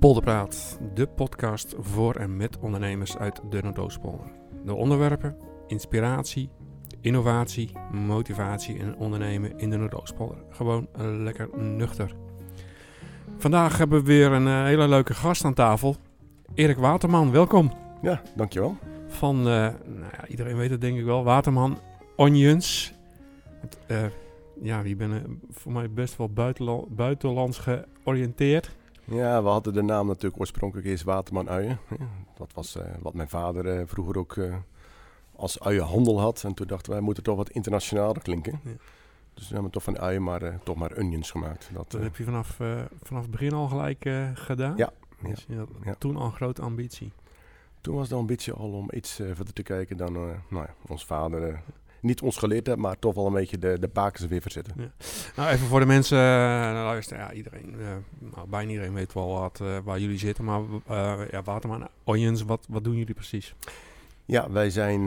Polderpraat, de podcast voor en met ondernemers uit de Noordoostpolder. De onderwerpen, inspiratie, innovatie, motivatie en ondernemen in de Noordoostpolder. Gewoon lekker nuchter. Vandaag hebben we weer een eh, hele leuke gast aan tafel. Erik Waterman, welkom. Ja, dankjewel. Van, uh, nou ja, iedereen weet het denk ik wel, Waterman Onions. Uh, ja, je bent voor mij best wel buitenlands georiënteerd. Ja, we hadden de naam natuurlijk oorspronkelijk eerst Waterman Uien. Dat was uh, wat mijn vader uh, vroeger ook uh, als uienhandel had. En toen dachten wij, moeten toch wat internationaler klinken. Ja. Dus we hebben toch van uien maar toch maar onions gemaakt. Dat, dat heb je vanaf, vanaf het begin al gelijk gedaan? Ja. Dus ja. ja. Toen al een grote ambitie? Toen was de ambitie al om iets verder te kijken dan nou ja, ons vader niet ons geleerd hebben, maar toch wel een beetje de, de bakens weer verzetten. Ja. Nou, even voor de mensen, uh, luisteren, ja, iedereen, uh, nou, bijna iedereen weet wel wat, uh, waar jullie zitten, maar ja, Waterman Onions, wat, wat doen jullie precies? Ja, wij zijn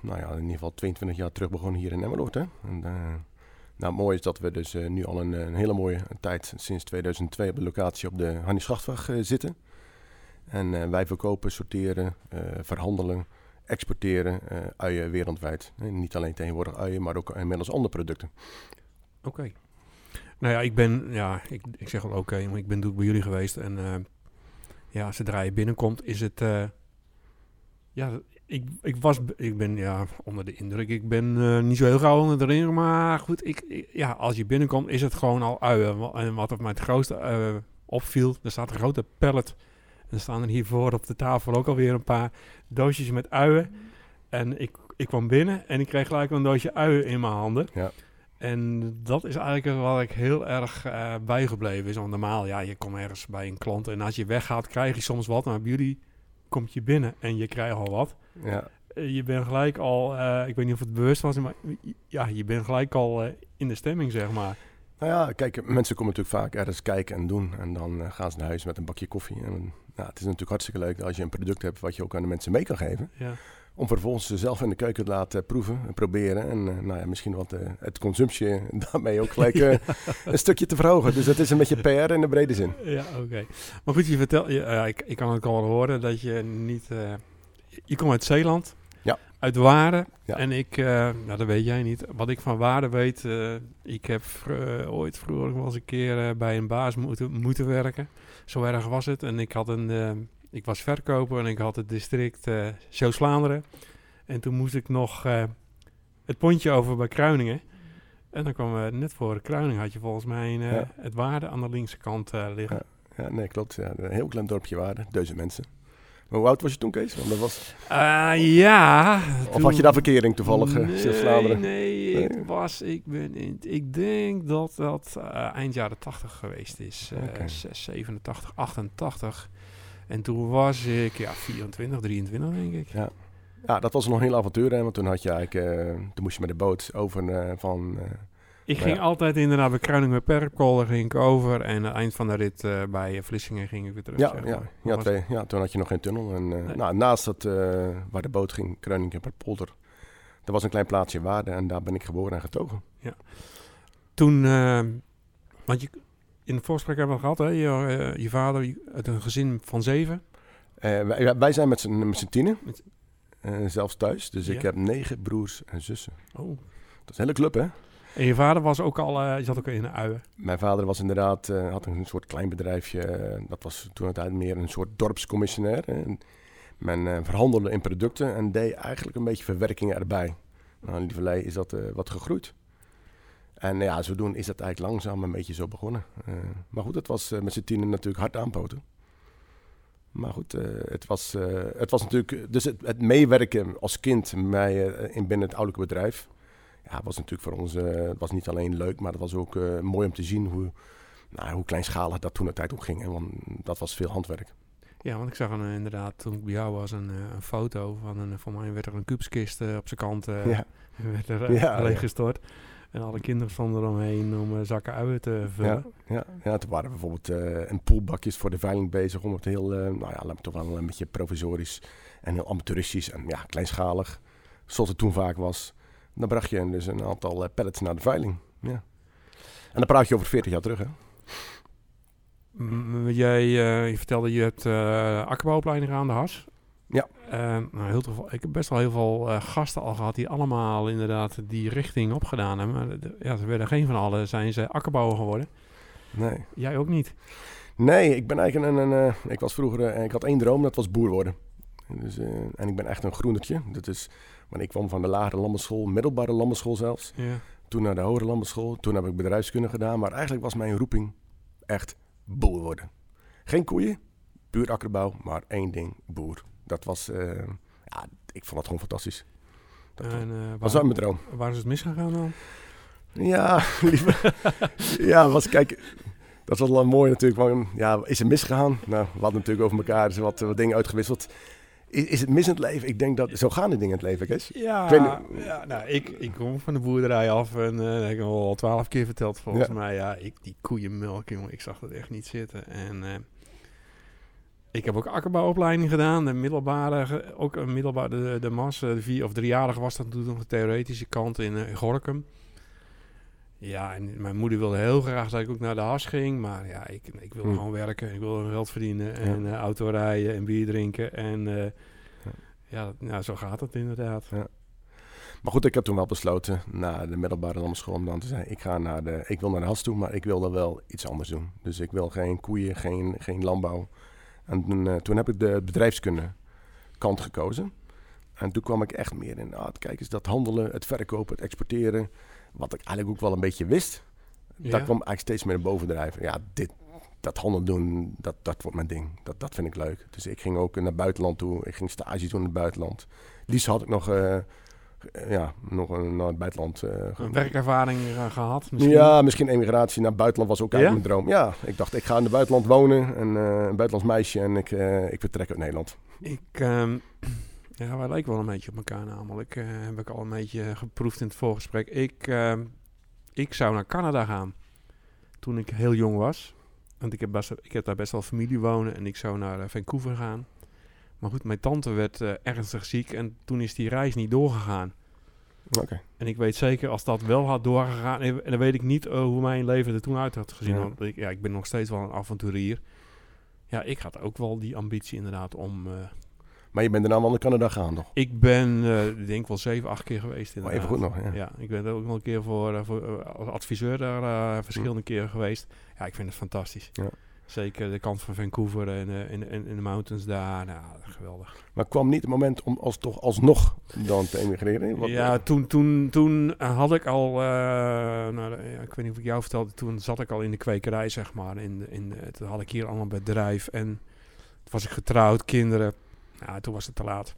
nou ja, in ieder geval 22 jaar terug begonnen hier in Emmeloord. Hè? En, nou, het mooie is dat we dus nu al een, een, hele mooie tijd, sinds 2002, op de locatie op de Hannie Schachtweg zitten. En wij verkopen, sorteren, verhandelen, exporteren uh, uien wereldwijd. niet alleen tegenwoordig uien, maar ook inmiddels andere producten. Oké. Nou ja, ik ben, ja, ik, ik zeg wel oké, ik ben natuurlijk bij jullie geweest. En uh, ja, zodra je binnenkomt, is het. Ja, ik, ik was, ik ben ja, onder de indruk. Ik ben niet zo heel gauw onder de maar goed, ik, ja, als je binnenkomt, is het gewoon al uien. En wat er mij het grootste opviel, er staat een grote pallet en staan er hiervoor op de tafel ook alweer een paar doosjes met uien. En ik, ik kwam binnen en ik kreeg gelijk een doosje uien in mijn handen. Ja. En dat is eigenlijk wat ik heel erg uh, bijgebleven is. Want normaal, ja, je komt ergens bij een klant en als je weggaat, krijg je soms wat. Maar bij jullie komt je binnen en je krijgt al wat. Ja. Uh, je bent gelijk al, uh, ik weet niet of het bewust was, maar ja, je bent gelijk al in de stemming, zeg maar. Nou ja, kijk, mensen komen natuurlijk vaak ergens kijken en doen. En dan gaan ze naar huis met een bakje koffie. En nou, het is natuurlijk hartstikke leuk als je een product hebt wat je ook aan de mensen mee kan geven. Ja. Om vervolgens zelf in de keuken te laten proeven en proberen. En uh, nou ja, misschien wat uh, het consumptie daarmee ook gelijk een stukje te verhogen. Dus dat is een beetje PR in de brede zin. Ja, oké. Maar goed, je vertelt, ik, ik kan het al horen dat je niet... je komt uit Zeeland uit Waarde. En ik, uh, nou dat weet jij niet. Wat ik van Waarde weet, uh, ik heb uh, ooit vroeger wel eens een keer bij een baas moeten, moeten werken. Zo erg was het. En ik had een, ik was verkoper en ik had het district uh, Zeeuws-Vlaanderen. En toen moest ik nog het pontje over bij Kruiningen. En dan kwam we net voor Kruiningen had je volgens mij ja. het Waarde aan de linkse kant liggen. Ja. ja, nee, klopt. Ja. Een heel klein dorpje Waarde, duizend mensen. Hoe oud was je toen, Kees? Want dat was... Uh, ja. Of had je daar verkering toevallig, eh, nee, Vlaanderen? Nee, nee, ik was, ik ben in, ik denk dat dat uh, eind jaren 80 geweest is. Uh, okay. 6, 87, 88. En toen was ik, ja, 24, 23 denk ik. Ja. Ja, dat was nog een heel avontuur, hè? want toen had je eigenlijk, toen moest je met de boot over van ik ging altijd inderdaad bij Kruining met Perpkolder ging ik over. En aan het eind van de rit uh, bij Vlissingen ging ik weer terug. Ja, ja, ja, twee, ja, toen had je nog geen tunnel. En, uh, nee. nou, naast dat, uh, waar de boot ging, Kruining en Perpolder, er was een klein plaatsje Waarde en daar ben ik geboren en getogen. Ja. Toen, want je, in het voorgesprek hebben we gehad, hè, je, je vader uit een gezin van zeven. Wij, wij, zijn met z'n tienen, zelfs thuis. Dus ja. ik heb negen broers en zussen. Oh. Dat is een hele club, hè? En je vader was ook al, uh, je zat ook in de uien? Mijn vader was inderdaad, uh, had een soort klein bedrijfje. Uh, dat was toen het meer een soort dorpscommissionair. En men verhandelde in producten en deed eigenlijk een beetje verwerkingen erbij. Nou, in Lieverlee is dat wat gegroeid. En ja, zodoende is dat eigenlijk langzaam een beetje zo begonnen. maar goed, het was met z'n tienen natuurlijk hard aanpoten. Maar goed, het, was, het was natuurlijk... Dus het, meewerken als kind mij, in binnen het ouderlijke bedrijf ja, was natuurlijk voor ons uh, was niet alleen leuk, maar het was ook uh, mooi om te zien hoe, nou, hoe kleinschalig dat toen de tijd ook ging. Hè, want dat was veel handwerk. Ja, want ik zag een, uh, inderdaad toen ik bij jou was een, een foto van een, van mij werd er een kubskist op zijn kant ja. werd er ja, leeggestort. Ja. En alle kinderen stonden eromheen om zakken uien te vullen. Ja, ja, ja toen waren bijvoorbeeld een poolbakjes voor de veiling bezig om het heel, nou ja, laat toch wel een beetje provisorisch en heel amateuristisch en ja, kleinschalig, zoals het toen vaak was. Dan bracht je dus een aantal uh, pallets naar de veiling. Ja. En dan praat je over 40 jaar terug, hè? M- Jij eh, je vertelde, je hebt eh akkerbouwopleiding aan de Has. Ja. Eh, nou, heel toeval- ik heb best wel heel veel eh, gasten al gehad die allemaal inderdaad die richting opgedaan hebben. Maar de- ja, ze werden geen van allen, zijn ze akkerbouwer geworden. Nee. Jij ook niet. Nee, ik ben eigenlijk een... een eh, ik was vroeger... eh, ik had één droom, dat was boer worden. Dus, eh, en ik ben echt een groenertje. Dat is... Want ik kwam van de lagere landbouwschool, middelbare landbouwschool zelfs. Ja. Toen naar de hogere landbouwschool. Toen heb ik bedrijfskunde gedaan. Maar eigenlijk was mijn roeping echt boer worden. Geen koeien, puur akkerbouw, maar één ding, boer. Dat was... eh, ja, ik vond dat gewoon fantastisch. Dat En, was waar, mijn droom. waar is het misgegaan dan? Ja, lieve. ja, was, kijk, dat was wel mooi natuurlijk. Want, ja, is het misgegaan? Nou, we hadden natuurlijk over elkaar dus wat, wat dingen uitgewisseld. Is, is het mis in het leven? Ik denk dat... Zo gaan de dingen in het leven, Kees. Ja, Ik ja nou, ik, ik kom van de boerderij af en dat heb ik al twaalf keer verteld volgens Ja. mij. Ja, ik, die koeienmelk, jongen, ik zag dat echt niet zitten. En eh, ik heb ook akkerbouwopleiding gedaan, de middelbare, ook een middelbare, de, de mas, eh, de vier of driejarige was dat toen nog de theoretische kant in, in Gorkum. Ja, en mijn moeder wilde heel graag dat ik ook naar de has ging, maar ja, ik, ik wilde Hm. gewoon werken, ik wilde geld verdienen en eh, auto rijden en bier drinken en... eh, ja, nou, zo gaat het inderdaad. Maar goed, ik heb toen wel besloten na de middelbare landbouwschool om dan te zeggen, ik ga naar de, ik wil naar de has toe, maar ik wil dan wel iets anders doen. Dus ik wil geen koeien, geen, geen landbouw. En toen, eh, toen heb ik de bedrijfskunde kant gekozen. En toen kwam ik echt meer in, ah, kijk eens, dat handelen, het verkopen, het exporteren, wat ik eigenlijk ook wel een beetje wist. Ja. Daar kwam eigenlijk steeds meer bovendrijven. Ja, dit, dat handel doen, dat, dat wordt mijn ding. Dat, dat vind ik leuk. Dus ik ging ook naar het buitenland toe. Ik ging stage doen in het buitenland. Liefst had ik nog, eh, eh, ja, nog een, naar het buitenland. eh, Een werkervaring eh, gehad misschien? ja, misschien emigratie naar het buitenland was ook eigenlijk Ja? mijn droom. Ja, ik dacht, ik ga in het buitenland wonen. En, een buitenlands meisje en ik, ik vertrek uit Nederland. Ik, ehm, ja, wij lijken wel een beetje op elkaar namelijk. eh heb ik al een beetje geproefd in het voorgesprek. Ik, ehm, ik zou naar Canada gaan toen ik heel jong was. Want ik heb, best, ik heb daar best wel familie wonen en ik zou naar eh, Vancouver gaan. Maar goed, mijn tante werd eh, ernstig ziek en toen is die reis niet doorgegaan. Oké. En ik weet zeker, als dat wel had doorgegaan... En dan weet ik niet hoe mijn leven er toen uit had gezien. Ja. Want ik, ja, ik ben nog steeds wel een avonturier. Ja, ik had ook wel die ambitie inderdaad om... Maar je bent daarna wel naar Canada gegaan nog. ik ben, ik denk wel zeven, acht keer geweest Maar inderdaad. even goed nog, ja. Ja, ik ben er ook nog een keer voor, eh, voor eh, als adviseur daar verschillende keren geweest. Ja, ik vind het fantastisch. Ja. Zeker de kant van Vancouver en in, in, in de mountains daar. Nou, geweldig. Maar kwam niet het moment om als, toch alsnog dan te emigreren? Wat- ja, toen, toen, toen had ik al, eh, nou, de- ik weet niet of ik jou vertelde, toen zat ik al in de kwekerij, zeg maar. In, de- in, de- toen had ik hier allemaal een bedrijf en toen was ik getrouwd, kinderen. Ja, toen was het te laat.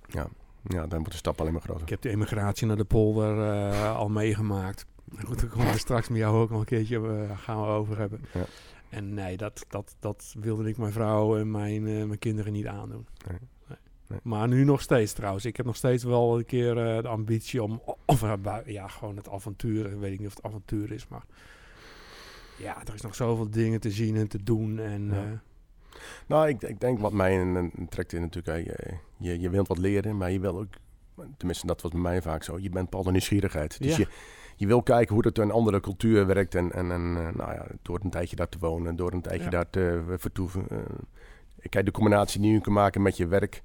Ja, dan wordt de stap alleen maar groter. Ik heb de emigratie naar de polder eh, al meegemaakt. Goed, daar komen we straks met jou ook nog een keertje eh, gaan we over hebben. Ja. En nee, dat, dat, dat wilde ik mijn vrouw en mijn, eh, mijn kinderen niet aandoen. Nee. Nee. Nee. Maar nu nog steeds trouwens. Ik heb nog steeds wel een keer de ambitie om... Of ja, gewoon het avontuur. Ik weet niet of het avontuur is, maar... Ja, er is nog zoveel dingen te zien en te doen. En, Ja. Nou, ik, ik denk wat mij in- trekt in natuurlijk, je, je, je wilt wat leren, maar je wil ook, tenminste dat was bij mij vaak zo, je bent bepaalde nieuwsgierigheid. Dus Ja. je, je wil kijken hoe dat in een andere cultuur werkt en, en, en eh, nou ja, door een tijdje daar te wonen, door een tijdje Ja. daar te eh, vertoeven. eh, kijk, de combinatie die je kan maken met je werk,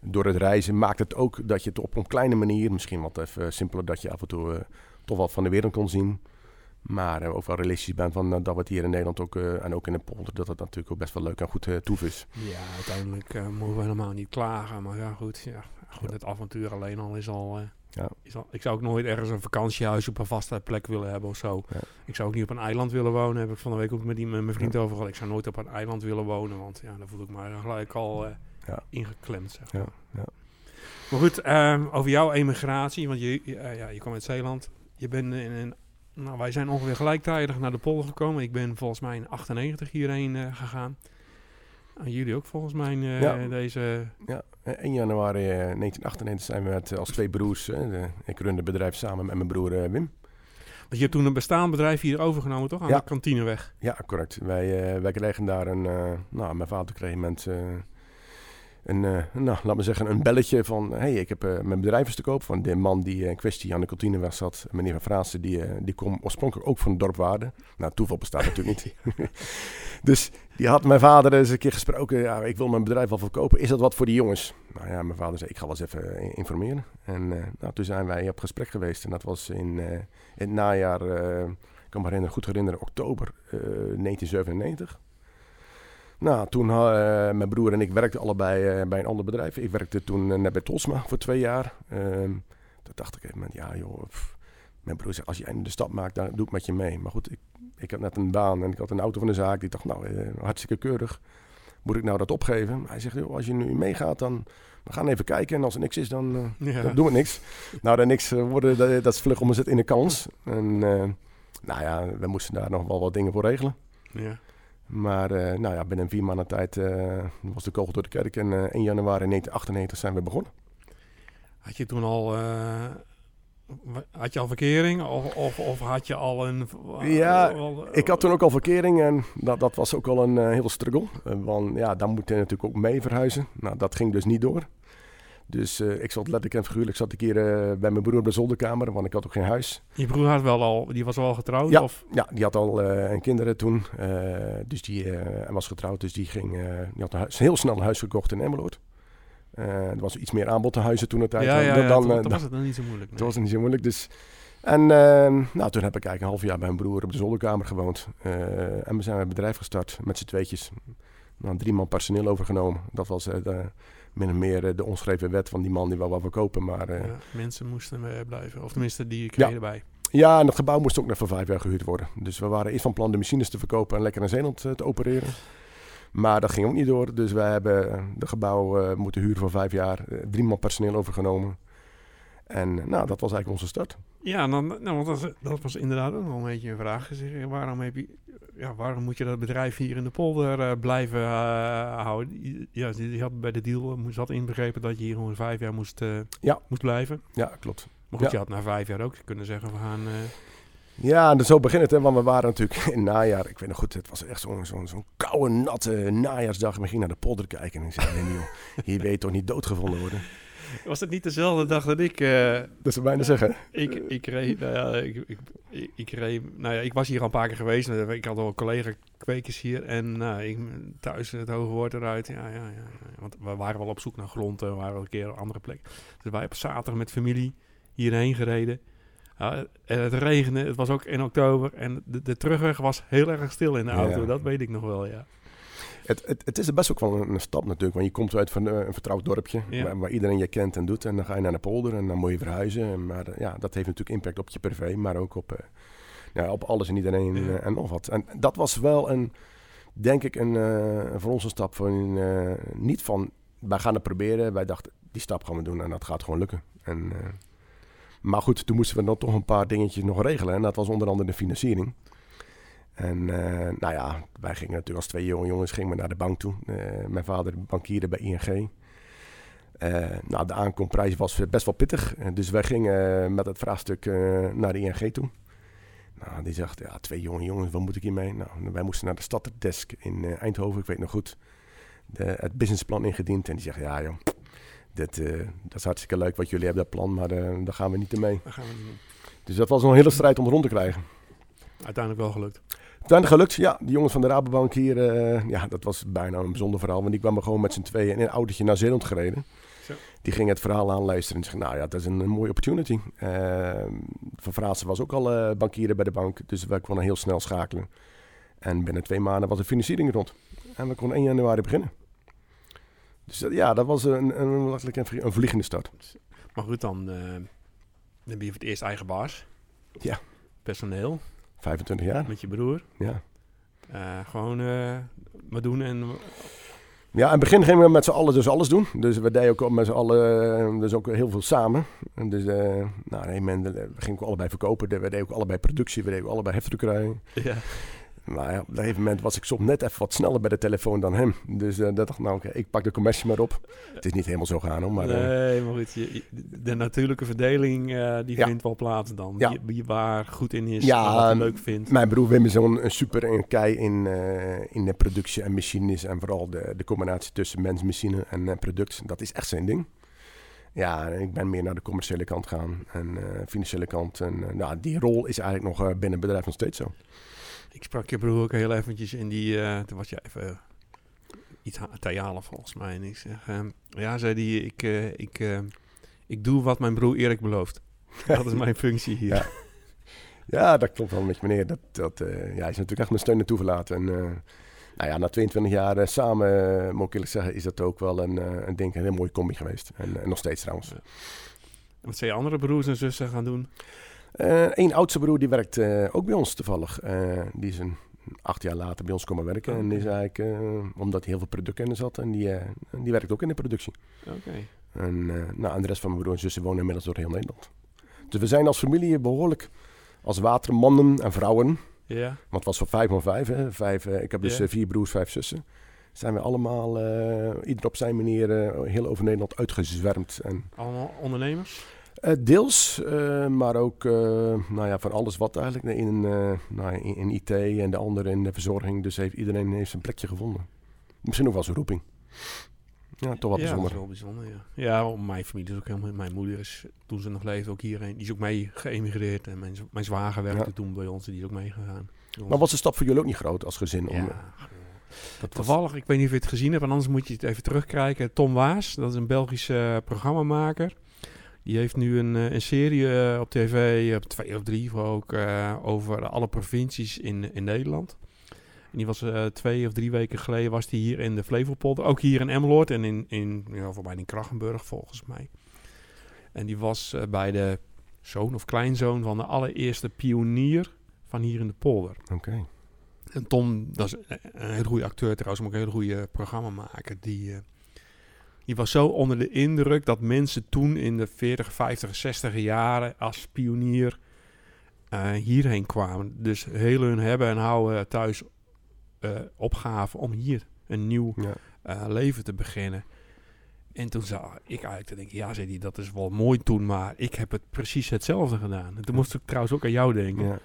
door het reizen, maakt het ook dat je het op een kleine manier, misschien wat even simpeler, dat je af en toe toch wat van de wereld kon zien. Maar eh, ook wel realistisch bent van eh, dat we het hier in Nederland ook, eh, en ook in de polder, dat het natuurlijk ook best wel leuk en goed toef is. ja, uiteindelijk mogen we helemaal niet klagen. Maar ja, goed. Ja, goed Ja. Het avontuur alleen al is al... Ja. is al ik zou ook nooit ergens een vakantiehuis op een vaste plek willen hebben of zo. Ja. Ik zou ook niet op een eiland willen wonen. Heb ik van de week ook met, die, mijn vriend over gehad. Ik zou nooit op een eiland willen wonen. Want ja, dan voel ik me gelijk al ingeklemd. Zeg maar. ja. maar goed, ehm, over jouw emigratie. Want je, ja, je kwam uit Zeeland. Je bent in een... Nou, wij zijn ongeveer gelijktijdig naar de polder gekomen. Ik ben volgens mij in 98 hierheen eh, gegaan. En jullie ook volgens mij Ja. deze... Ja, eh, 1 januari eh, 1998 zijn we met, als twee broers. de- ik run het bedrijf samen met mijn broer Wim. Want je hebt toen een bestaand bedrijf hier overgenomen, toch? Aan Ja. de kantineweg. Ja, correct. Wij, wij kregen daar een... nou, mijn vader kreeg een moment... eh, een, uh, nou, laat me zeggen, een belletje van... hey, ik heb uh, mijn bedrijf te koop. Van de man die in kwestie aan de kantine was zat, meneer Van Fraassen... die, die kwam oorspronkelijk ook van het dorp Waarden. Nou, toeval bestaat natuurlijk niet. dus die had mijn vader eens een keer gesproken. Ja, ik wil mijn bedrijf wel verkopen. Is dat wat voor die jongens? Nou ja, mijn vader zei, ik ga wel eens even informeren. En nou, toen zijn wij op gesprek geweest. En dat was in, in het najaar, ik kan me herinneren, goed herinneren, oktober 1997... Nou, toen uh, mijn broer en ik werkten allebei uh, bij een ander bedrijf. Ik werkte toen uh, net bij Tosma voor twee jaar. Ehm, toen dacht ik even, ja joh, pff. mijn broer zei, als je de stap maakt, dan doe ik met je mee. Maar goed, ik, ik had net een baan en ik had een auto van de zaak. Die dacht, nou, hartstikke keurig. Moet ik nou dat opgeven? Hij zegt, joh, als je nu meegaat, dan we gaan even kijken. En als er niks is, dan, ja. dan doen we niks. nou, dan niks worden, dat, dat is vlug om zit in de kans. En nou ja, we moesten daar nog wel wat dingen voor regelen. Ja. Maar uh, nou ja, binnen vier maanden tijd uh, was de kogel door de kerk. En uh, 1 januari 1998 zijn we begonnen. Had je toen al, had je al verkering of, of, of, had je al een... ja, ik had toen ook al verkering en dat, dat was ook al een heel struggle. want ja, dan moet je natuurlijk ook mee verhuizen. Nou, dat ging dus niet door. Dus uh, ik zat letterlijk en figuurlijk zat ik hier uh, bij mijn broer op de zolderkamer, want ik had ook geen huis. Je broer had wel al, die was al getrouwd? Ja, of? ja die had al uh, een kinderen toen. dus die en was getrouwd, dus die ging, die had een huis, heel snel een huis gekocht in Emmeloord. er was iets meer aanbod te huizen toen het tijd. Ja, ja, ja, dan, dan, dan was het dan niet zo moeilijk. Nee. Toen was het niet zo moeilijk, dus... En nou, toen heb ik eigenlijk een half jaar bij mijn broer op de zolderkamer gewoond. en we zijn een bedrijf gestart met z'n tweetjes. Nou, drie man personeel overgenomen. Dat was de, min of meer eh, de onschreven wet van die man die wel wat verkopen. Maar, eh, ja, mensen moesten blijven, of tenminste die kregen ja. erbij. Ja, en het gebouw moest ook nog voor vijf jaar gehuurd worden. Dus we waren eerst van plan de machines te verkopen en lekker naar Zeeland eh, te opereren. Maar dat ging ook niet door. Dus wij hebben de gebouw uh, moeten huren voor vijf jaar. drie man personeel overgenomen. En nou, dat was eigenlijk onze start. Ja, dan, nou, want dat, dat, was inderdaad ook nog een beetje een vraag. Waarom, heb je, ja, waarom moet je dat bedrijf hier in de polder uh, blijven uh, houden? Ja, je had bij de deal zat inbegrepen dat je hier gewoon vijf jaar moest, uh, ja. moest blijven. Ja, klopt. Maar goed, ja. je had na vijf jaar ook kunnen zeggen, we gaan... Ja, en zo begint het, hè, want we waren natuurlijk in het najaar. Ik weet nog goed, het was echt zo'n zo zo koude, natte najaarsdag. We gingen naar de polder kijken en ik zei, nee, joh, hier weet je toch niet doodgevonden worden? Was het niet dezelfde dag dat ik... Uh, dat ze bijna zeggen. Ik, ik reed, nou ja, ik, ik, ik, ik reed, nou ja, ik was hier al een paar keer geweest. Ik had al collega kwekers hier en nou, ik, thuis het hoge woord eruit. Ja, ja, ja, ja, Want we waren wel op zoek naar grond, we waren al een keer op een andere plek. Dus wij op zaterdag met familie hierheen gereden. Ja, en het regende, het was ook in oktober en de, de terugweg was heel erg stil in de auto. Ja. Dat weet ik nog wel, ja. Het, het, het, is best ook wel een, een, stap natuurlijk, want je komt uit van een vertrouwd dorpje ja. waar, waar, iedereen je kent en doet. En dan ga je naar de polder en dan moet je verhuizen. En, maar ja, dat heeft natuurlijk impact op je privé, maar ook op, uh, ja, op alles en iedereen ja. uh, en nog wat. En dat was wel een, denk ik, een, uh, voor ons een stap van, niet van, wij gaan het proberen. Wij dachten, die stap gaan we doen en dat gaat gewoon lukken. En, maar goed, toen moesten we dan toch een paar dingetjes nog regelen. En dat was onder andere de financiering. En uh, nou ja, wij gingen natuurlijk als twee jonge jongens gingen we naar de bank toe. Uh, mijn vader bankierde bij ING. Uh, nou, de aankomprijs was best wel pittig. dus wij gingen met het vraagstuk naar de ING toe. Nou, die zegt, ja, twee jonge jongens, wat moet ik hiermee? Nou, wij moesten naar de staddesk in Eindhoven, ik weet nog goed. De, het businessplan ingediend. En die zegt, ja joh, dit, dat is hartstikke leuk wat jullie hebben, dat plan, maar daar gaan we niet mee. Gaan we niet. Dus dat was een hele strijd om rond te krijgen. Uiteindelijk wel gelukt. Uiteindelijk gelukt, ja. Die jongens van de Rabobank hier, uh, ja, dat was bijna een bijzonder verhaal. Want die kwamen gewoon met z'n tweeën in een autootje naar Zeeland gereden. Zo. Die gingen het verhaal aanluisteren en zeggen, nou ja, dat is een, een mooie opportunity. Uh, van Fraassen was ook al uh, bankier bij de bank, dus wij konden heel snel schakelen. En binnen twee maanden was de financiering rond. En we konden 1 januari beginnen. Dus ja, dat was een, een, een, een vliegende start. Maar goed, dan, dan ben je voor het eerst eigen baas. Ja. Personeel. 25 jaar. Met je broer. Ja. Uh, gewoon uh, wat doen en... Ja, in het begin gingen we met z'n allen dus alles doen. Dus we deden ook met z'n allen dus ook heel veel samen. En dus, uh, nou, nee, men, we gingen ook allebei verkopen. We deden ook allebei productie, we deden ook allebei heftrukkerijen. Ja. Maar ja, op een gegeven moment was ik soms net even wat sneller bij de telefoon dan hem. Dus uh, dat dacht nou, oké, ik pak de commercie maar op. Het is niet helemaal zo gaan hoor. Maar, nee, maar goed, je, de natuurlijke verdeling uh, die vindt wel plaats dan. Ja. Waar goed in is, ja, wat hij leuk vindt. Mijn broer Wim is een, een super een kei in, uh, in de productie en machines. En vooral de, de combinatie tussen mens, machine en product. Dat is echt zijn ding. Ja, ik ben meer naar de commerciële kant gaan en uh, financiële kant. En uh, nou, die rol is eigenlijk nog uh, binnen het bedrijf nog steeds zo. Ik sprak je broer ook heel eventjes in die, toen was je even iets theater volgens mij. En ik zeg, ehm, ja, zei die, ik, ik, ik doe wat mijn broer Erik belooft. dat is mijn functie hier. Ja. ja, dat klopt wel met je meneer. Dat, dat, ja, hij is natuurlijk echt mijn steun naartoe verlaten. En nou ja, na 22 jaar uh, samen, uh, moet ik eerlijk zeggen, is dat ook wel een, uh, een, denk, een heel mooie combi geweest. En, en nog steeds trouwens. Ja. Wat zijn je andere broers en zussen gaan doen? Een oudste broer die werkt ook bij ons toevallig. die is een acht jaar later bij ons komen werken. Oh, okay. En is eigenlijk, omdat hij heel veel productkennis had, en die, die werkt ook in de productie. Oké. Okay. En, nou, en de rest van mijn broer en zussen wonen inmiddels door heel Nederland. Dus we zijn als familie behoorlijk als watermannen en vrouwen ja. Want het was van vijf van vijf. Hè? vijf ik heb dus vier broers, vijf zussen. Zijn we allemaal, ieder op zijn manier, heel over Nederland uitgezwermd. En, allemaal ondernemers? Deels, maar ook nou ja, van alles wat eigenlijk. In, nou, in, in, IT en de andere in de verzorging. Dus heeft, iedereen heeft zijn plekje gevonden. Misschien ook wel zijn roeping. Ja, toch wel bijzonder. Ja, wel bijzonder, ja. Ja, mijn familie is ook helemaal... Mijn moeder is, toen ze nog leefde, ook hierheen. Die is ook mee geëmigreerd. En mijn, mijn zwager werkte ja. toen bij ons en die is ook meegegaan. Maar was de stap voor jullie ook niet groot als gezin? Om, ja, dat Toevallig, ik weet niet of je het gezien hebt, en anders moet je het even terugkijken. Tom Waas, dat is een Belgische programmamaker. Die heeft nu een, een serie uh, op tv, op twee of drie ook, uh, over alle provincies in, in Nederland. En die was uh, twee of drie weken geleden was die hier in de Flevopolder. Ook hier in Emmeloord en in, in ja, voorbij in Krachenburg volgens mij. En die was uh, bij de zoon of kleinzoon van de allereerste pionier van hier in de polder. Oké. Okay. En Tom, dat is een hele goede acteur trouwens, maar ook een hele goede programmamaker. Die, die was zo onder de indruk dat mensen toen in de 40, 50, 60 jaren als pionier uh, hierheen kwamen. Dus heel hun hebben en houden thuis uh, opgave om hier een nieuw ja. uh, leven te beginnen. En toen zag ik eigenlijk te denken, ja, zei die, dat is wel mooi toen, maar ik heb het precies hetzelfde gedaan. En toen moest ik trouwens ook aan jou denken. Ja.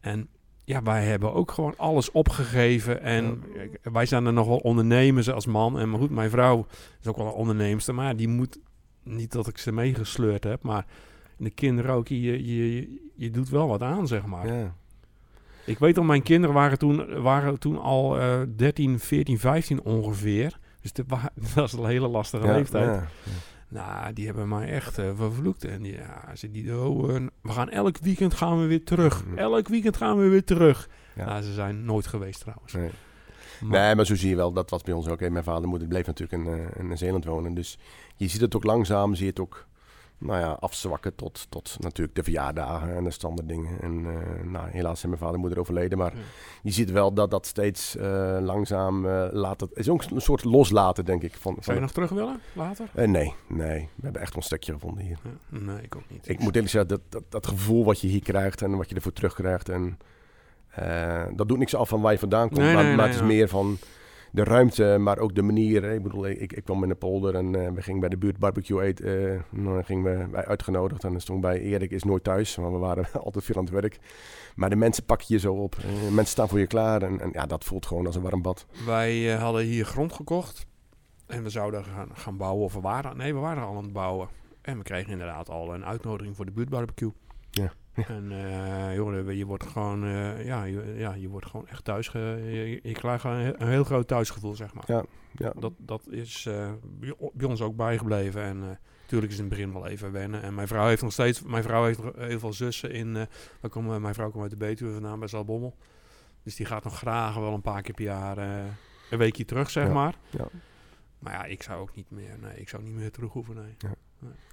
En ja, wij hebben ook gewoon alles opgegeven. En ja. wij zijn er nog wel ondernemers als man. En maar goed, mijn vrouw is ook wel een onderneemster, maar die moet niet dat ik ze meegesleurd heb, maar de kinderen ook, je, je, je doet wel wat aan, zeg maar. Ja. Ik weet al, mijn kinderen waren toen, waren toen al uh, 13, 14, 15 ongeveer. Dus dat, dat is een hele lastige ja, leeftijd. Nou, die hebben mij echt uh, vervloekt. En die, ja, ze die, oh, uh, we gaan elk weekend gaan we weer terug. Mhm. Elk weekend gaan we weer terug. Ja. Nou, ze zijn nooit geweest trouwens. Nee. Maar, nee, maar zo zie je wel, dat was bij ons ook. Mijn vader moeder bleef natuurlijk in, uh, in Zeeland wonen. Dus je ziet het ook langzaam, zie je het ook nou ja, afzwakken tot, tot natuurlijk de verjaardagen en de standaard dingen. En uh, nou, helaas zijn mijn vader en moeder overleden. Maar ja. je ziet wel dat dat steeds uh, langzaam uh, laat. Het is ook een soort loslaten, denk ik. Van, Zou je nog terug willen, later? nee, nee. We hebben echt een stukje gevonden hier. Ja, nee, ik ook niet. Ik moet eerlijk zeggen, dat, dat, dat, gevoel wat je hier krijgt en wat je ervoor terugkrijgt. En, dat doet niks af van waar je vandaan komt. Nee, maar nee, maar nee, het is meer van de ruimte, maar ook de manier. Ik bedoel, ik, ik kwam in de polder en uh, we gingen bij de buurt barbecue eten. Uh, dan gingen we bij uitgenodigd en dan stond bij Erik is nooit thuis, want we waren altijd veel aan het werk. Maar de mensen pakken je zo op. Uh, mensen staan voor je klaar en, ja, dat voelt gewoon als een warm bad. Wij hadden hier grond gekocht en we zouden gaan, gaan bouwen. Of we waren, nee, we waren al aan het bouwen. En we kregen inderdaad al een uitnodiging voor de buurtbarbecue. Ja. En uh, joh, je wordt gewoon, uh, ja, je, ja, je wordt gewoon echt thuis. Ge, je, je krijgt een, een heel groot thuisgevoel, zeg maar. Ja, ja. Dat, dat is uh, bij ons ook bijgebleven. En natuurlijk is het in het begin wel even wennen. En mijn vrouw heeft nog steeds, mijn vrouw heeft nog heel veel zussen in. Uh, komen, mijn vrouw komt uit de Betuwe vandaan bij Zalbommel. Dus die gaat nog graag wel een paar keer per jaar een weekje terug, zeg ja, maar. Ja. Maar ja, ik zou ook niet meer, nee, ik zou niet meer terug hoeven, nee. Ja.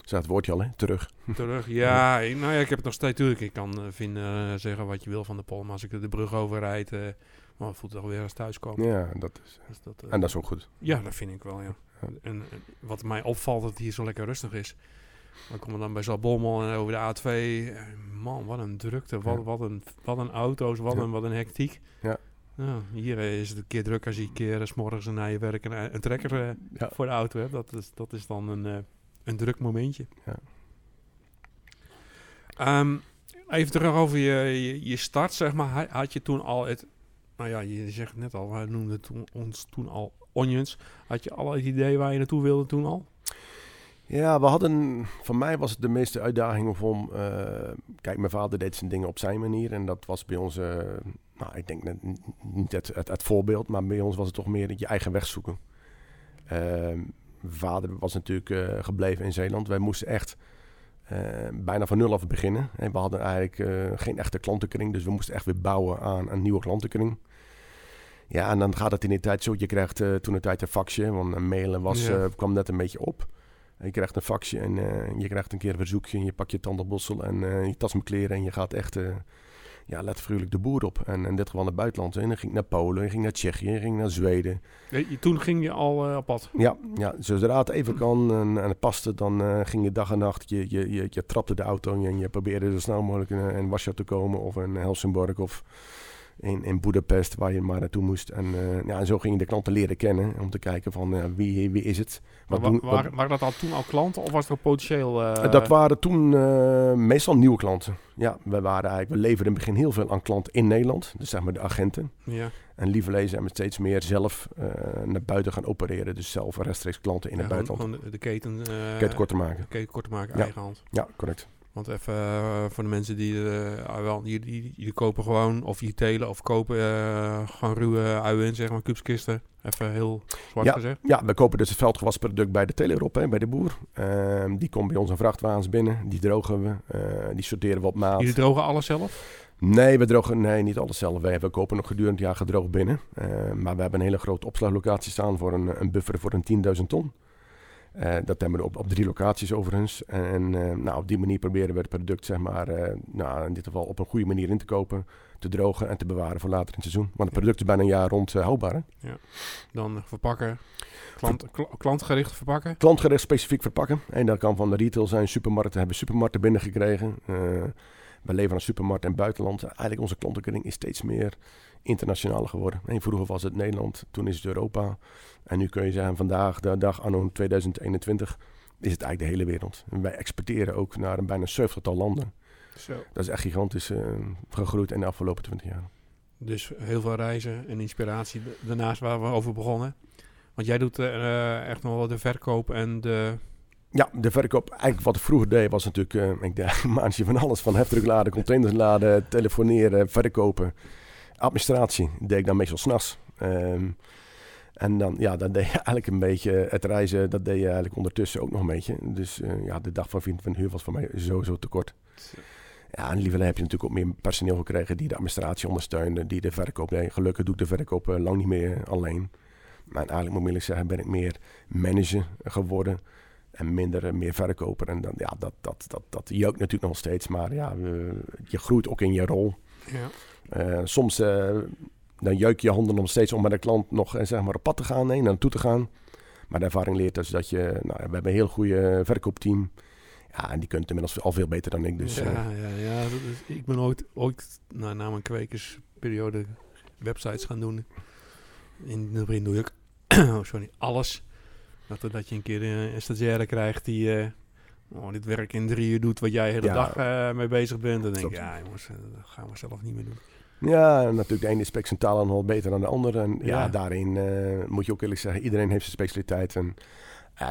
Zeg het woordje al, hè? Terug. Terug, ja. Ik, nou ja, ik heb het nog steeds natuurlijk. Ik kan uh, vinden, uh, zeggen wat je wil van de Pol, maar als ik de brug overrijd, uh, maar het voelt het alweer als thuiskomen. Ja, dat is. Dus dat, en dat is ook goed. Ja, dat vind ik wel, ja. ja. En, en, wat mij opvalt, dat het hier zo lekker rustig is. Dan komen we dan bij Zalbommel en over de A2. Man, wat een drukte, wat, ja. wat, een, wat een auto's, wat, een, wat een hectiek. Ja. Hier eh, is het een keer druk als je een keer eh, s morgens na je werk een, eh, een trekker eh, voor de auto hebt. Dat is, dat is dan een, eh, een druk momentje. Ja. Ehm, even terug over je, je, je start, zeg maar. Ha- Had je toen al het... Nou ja, je zegt het net al, wij noemden toen, ons toen al onions. Had je al het idee waar je naartoe wilde toen al? Ja, we hadden, voor mij was het de meeste uitdaging om, eh, kijk, mijn vader deed zijn dingen op zijn manier en dat was bij ons, eh, nou, ik denk net, niet het, het, het voorbeeld, maar bij ons was het toch meer je eigen weg zoeken. Ehm, mijn vader was natuurlijk eh, gebleven in Zeeland. Wij moesten echt eh, bijna van nul af beginnen. En we hadden eigenlijk eh, geen echte klantenkring, dus we moesten echt weer bouwen aan een nieuwe klantenkring. Ja, en dan gaat het in die tijd zo. Je krijgt toen een tijd een faxje, want een mailen was, Ja. kwam net een beetje op. En je krijgt een faxje en je krijgt een keer een verzoekje. En je pakt je tandenborstel en je tas met kleren. En je gaat echt, ja, let gruwelijk de boer op. En in dit geval naar het buitenland. En dan ging ik naar Polen, je ging naar Tsjechië, je ging naar Zweden. Eh, je- Toen ging je al eh, op pad. Ja, ja, zodra het even kan en, en het paste, dan eh, ging je dag en nacht. Je, je, je, je trapte de auto en je probeerde zo snel mogelijk in, in Warschau te komen. Of in Helsingborg of in, in Budapest, waar je maar naartoe moest. En, eh, ja, en zo ging je de klanten leren kennen. Om te kijken van wie, wie is het? Wat wa- doen, wat- waren, waren dat al toen al klanten of was het ook potentieel? eh, dat waren toen eh, meestal nieuwe klanten. Ja, we, waren eigenlijk, we leverden in het begin heel veel aan klanten in Nederland. Dus zeg maar de agenten. Ja, En lieverlee zijn we steeds meer zelf naar buiten gaan opereren. Dus zelf rechtstreeks klanten in ja, het buitenland. gewoon de, de keten, eh, Kijk het kort te maken. keten kort te maken, Ja. eigen hand. Ja, correct. Want even eh, voor de mensen die, ah, wel, die, die, die kopen gewoon, of die telen of kopen eh, gewoon ruwe uien, zeg maar, kubskisten. Even heel zwart gezegd. Ja, we kopen dus het veldgewassen product bij de teler op, hè, bij de boer. Ehm, die komt bij ons in vrachtwagens binnen. Die drogen we. die sorteren we op maat. Jullie drogen alles zelf? Nee, we drogen nee, niet alles zelf. Wij we kopen nog gedurende het jaar gedroogd binnen. Eh, maar we hebben een hele grote opslaglocatie staan voor een, een buffer voor een 10.000 ton. Eh, dat hebben we op, op drie locaties overigens. En eh, nou, op die manier proberen we het product zeg maar, eh, nou, in dit geval op een goede manier in te kopen, te drogen en te bewaren voor later in het seizoen. Want het product is bijna een jaar rond houdbaar. Hè? Dan verpakken, klant, kla- klantgericht verpakken. Klantgericht specifiek verpakken. En dat kan van de retail zijn, supermarkten hebben supermarkten binnengekregen. We leveren aan supermarkten in het buitenland. Eigenlijk onze klantenkring is steeds meer internationaal geworden. En vroeger was het Nederland, toen is het Europa. En nu kun je zeggen, vandaag de dag, anno 2021, is het eigenlijk de hele wereld. En wij exporteren ook naar een bijna 70-tal landen. Zo. Dat is echt gigantisch eh, gegroeid in de afgelopen 20 jaar. Dus heel veel reizen en inspiratie da- daarnaast waar we over begonnen. Want jij doet eh, echt nog wel de verkoop en de... Ja, de verkoop. Eigenlijk wat ik vroeger deed was natuurlijk eh, ik deed een maandje van alles. Van heftruck laden, containers laden, telefoneren, verkopen. Administratie deed ik dan meestal s'nachts. Ehm en dan, ja, dan deed je eigenlijk een beetje het reizen. Dat deed je eigenlijk ondertussen ook nog een beetje. Dus eh, ja, de dag van 24 uur was voor mij sowieso te kort. Ja, en liever heb je natuurlijk ook meer personeel gekregen die de administratie ondersteunde, die de verkoop deed. Gelukkig doe ik de verkoop eh, lang niet meer alleen. Maar eigenlijk moet ik eerlijk zeggen, ben ik meer manager geworden en minder eh, meer verkoper. En dan, ja, dat, dat, dat, dat jeukt natuurlijk nog steeds, maar ja, je groeit ook in je rol. Ja. Eh, soms eh, dan jeuk je handen nog steeds om met de klant nog zeg maar op pad te gaan, nee, naartoe te gaan. Maar de ervaring leert dus dat je, nou, we hebben een heel goede verkoopteam. Ja, en die kunt inmiddels al veel beter dan ik. Dus, ja, ja, ja. Is, ik ben ooit, ooit nou, na mijn kwekersperiode websites gaan doen. In begin doe ik oh, sorry, alles. Dat, dat je een keer eh, een stagiaire krijgt die eh, oh, dit werk in drie uur doet wat jij de hele Ja. dag eh, mee bezig bent. Dan denk Klopt. ja jongens, eh, dat gaan we zelf niet meer doen. Ja, natuurlijk de ene spreekt zijn taal wel beter dan de andere. En ja, Ja. daarin eh, moet je ook eerlijk zeggen, iedereen heeft zijn specialiteit. En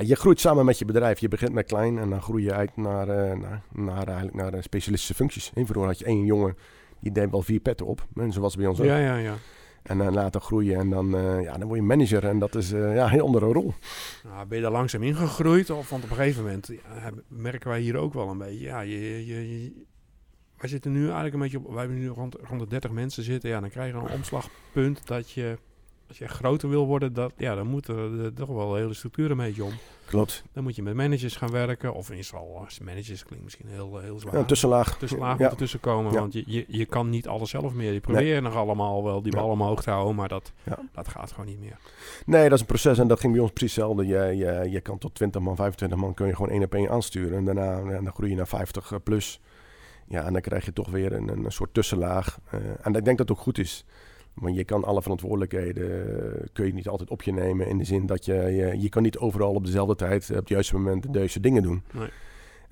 je groeit samen met je bedrijf. Je begint met klein en dan groei je uit naar, eh, naar, naar, eigenlijk naar eh, specialistische functies. En vroeger had je één jongen, die deed wel vier petten op. En zo was het bij ons ook. Ja, ja, ja. En dan later groeien en dan, eh, ja, dan word je manager. En dat is eh, ja, een heel andere rol. Nou, ben je daar langzaam ingegroeid? Of want op een gegeven moment ja, merken wij hier ook wel een beetje. Ja, je, je, je- wij zitten nu eigenlijk een beetje op. Wij hebben nu rond, rond de 30 mensen zitten. Ja, dan krijg je een omslagpunt dat je. Als je groter wil worden, dat, ja, dan moeten er toch wel de hele structuur een beetje om. Klopt. Dan moet je met managers gaan werken. Of in als managers klinkt misschien heel, heel zwaar. Ja, tussenlaag. tussenlaag Ja. moet ertussen komen. Ja. Want je, je, je kan niet alles zelf meer. Je probeert nog allemaal wel die bal omhoog te houden. Maar dat, dat gaat gewoon niet meer. Nee, dat is een proces en dat ging bij ons precies hetzelfde. Je, je, je kan tot 20 man, 25 man kun je gewoon één op één aansturen. En daarna ja, dan groei je naar 50 plus. Ja, en dan krijg je toch weer een, een soort tussenlaag. Eh, en ik denk dat het ook goed is. Want je kan alle verantwoordelijkheden eh, kun je niet altijd op je nemen. In de zin dat je, je, je kan niet overal op dezelfde tijd, op het juiste moment, de juiste dingen doen. Nee.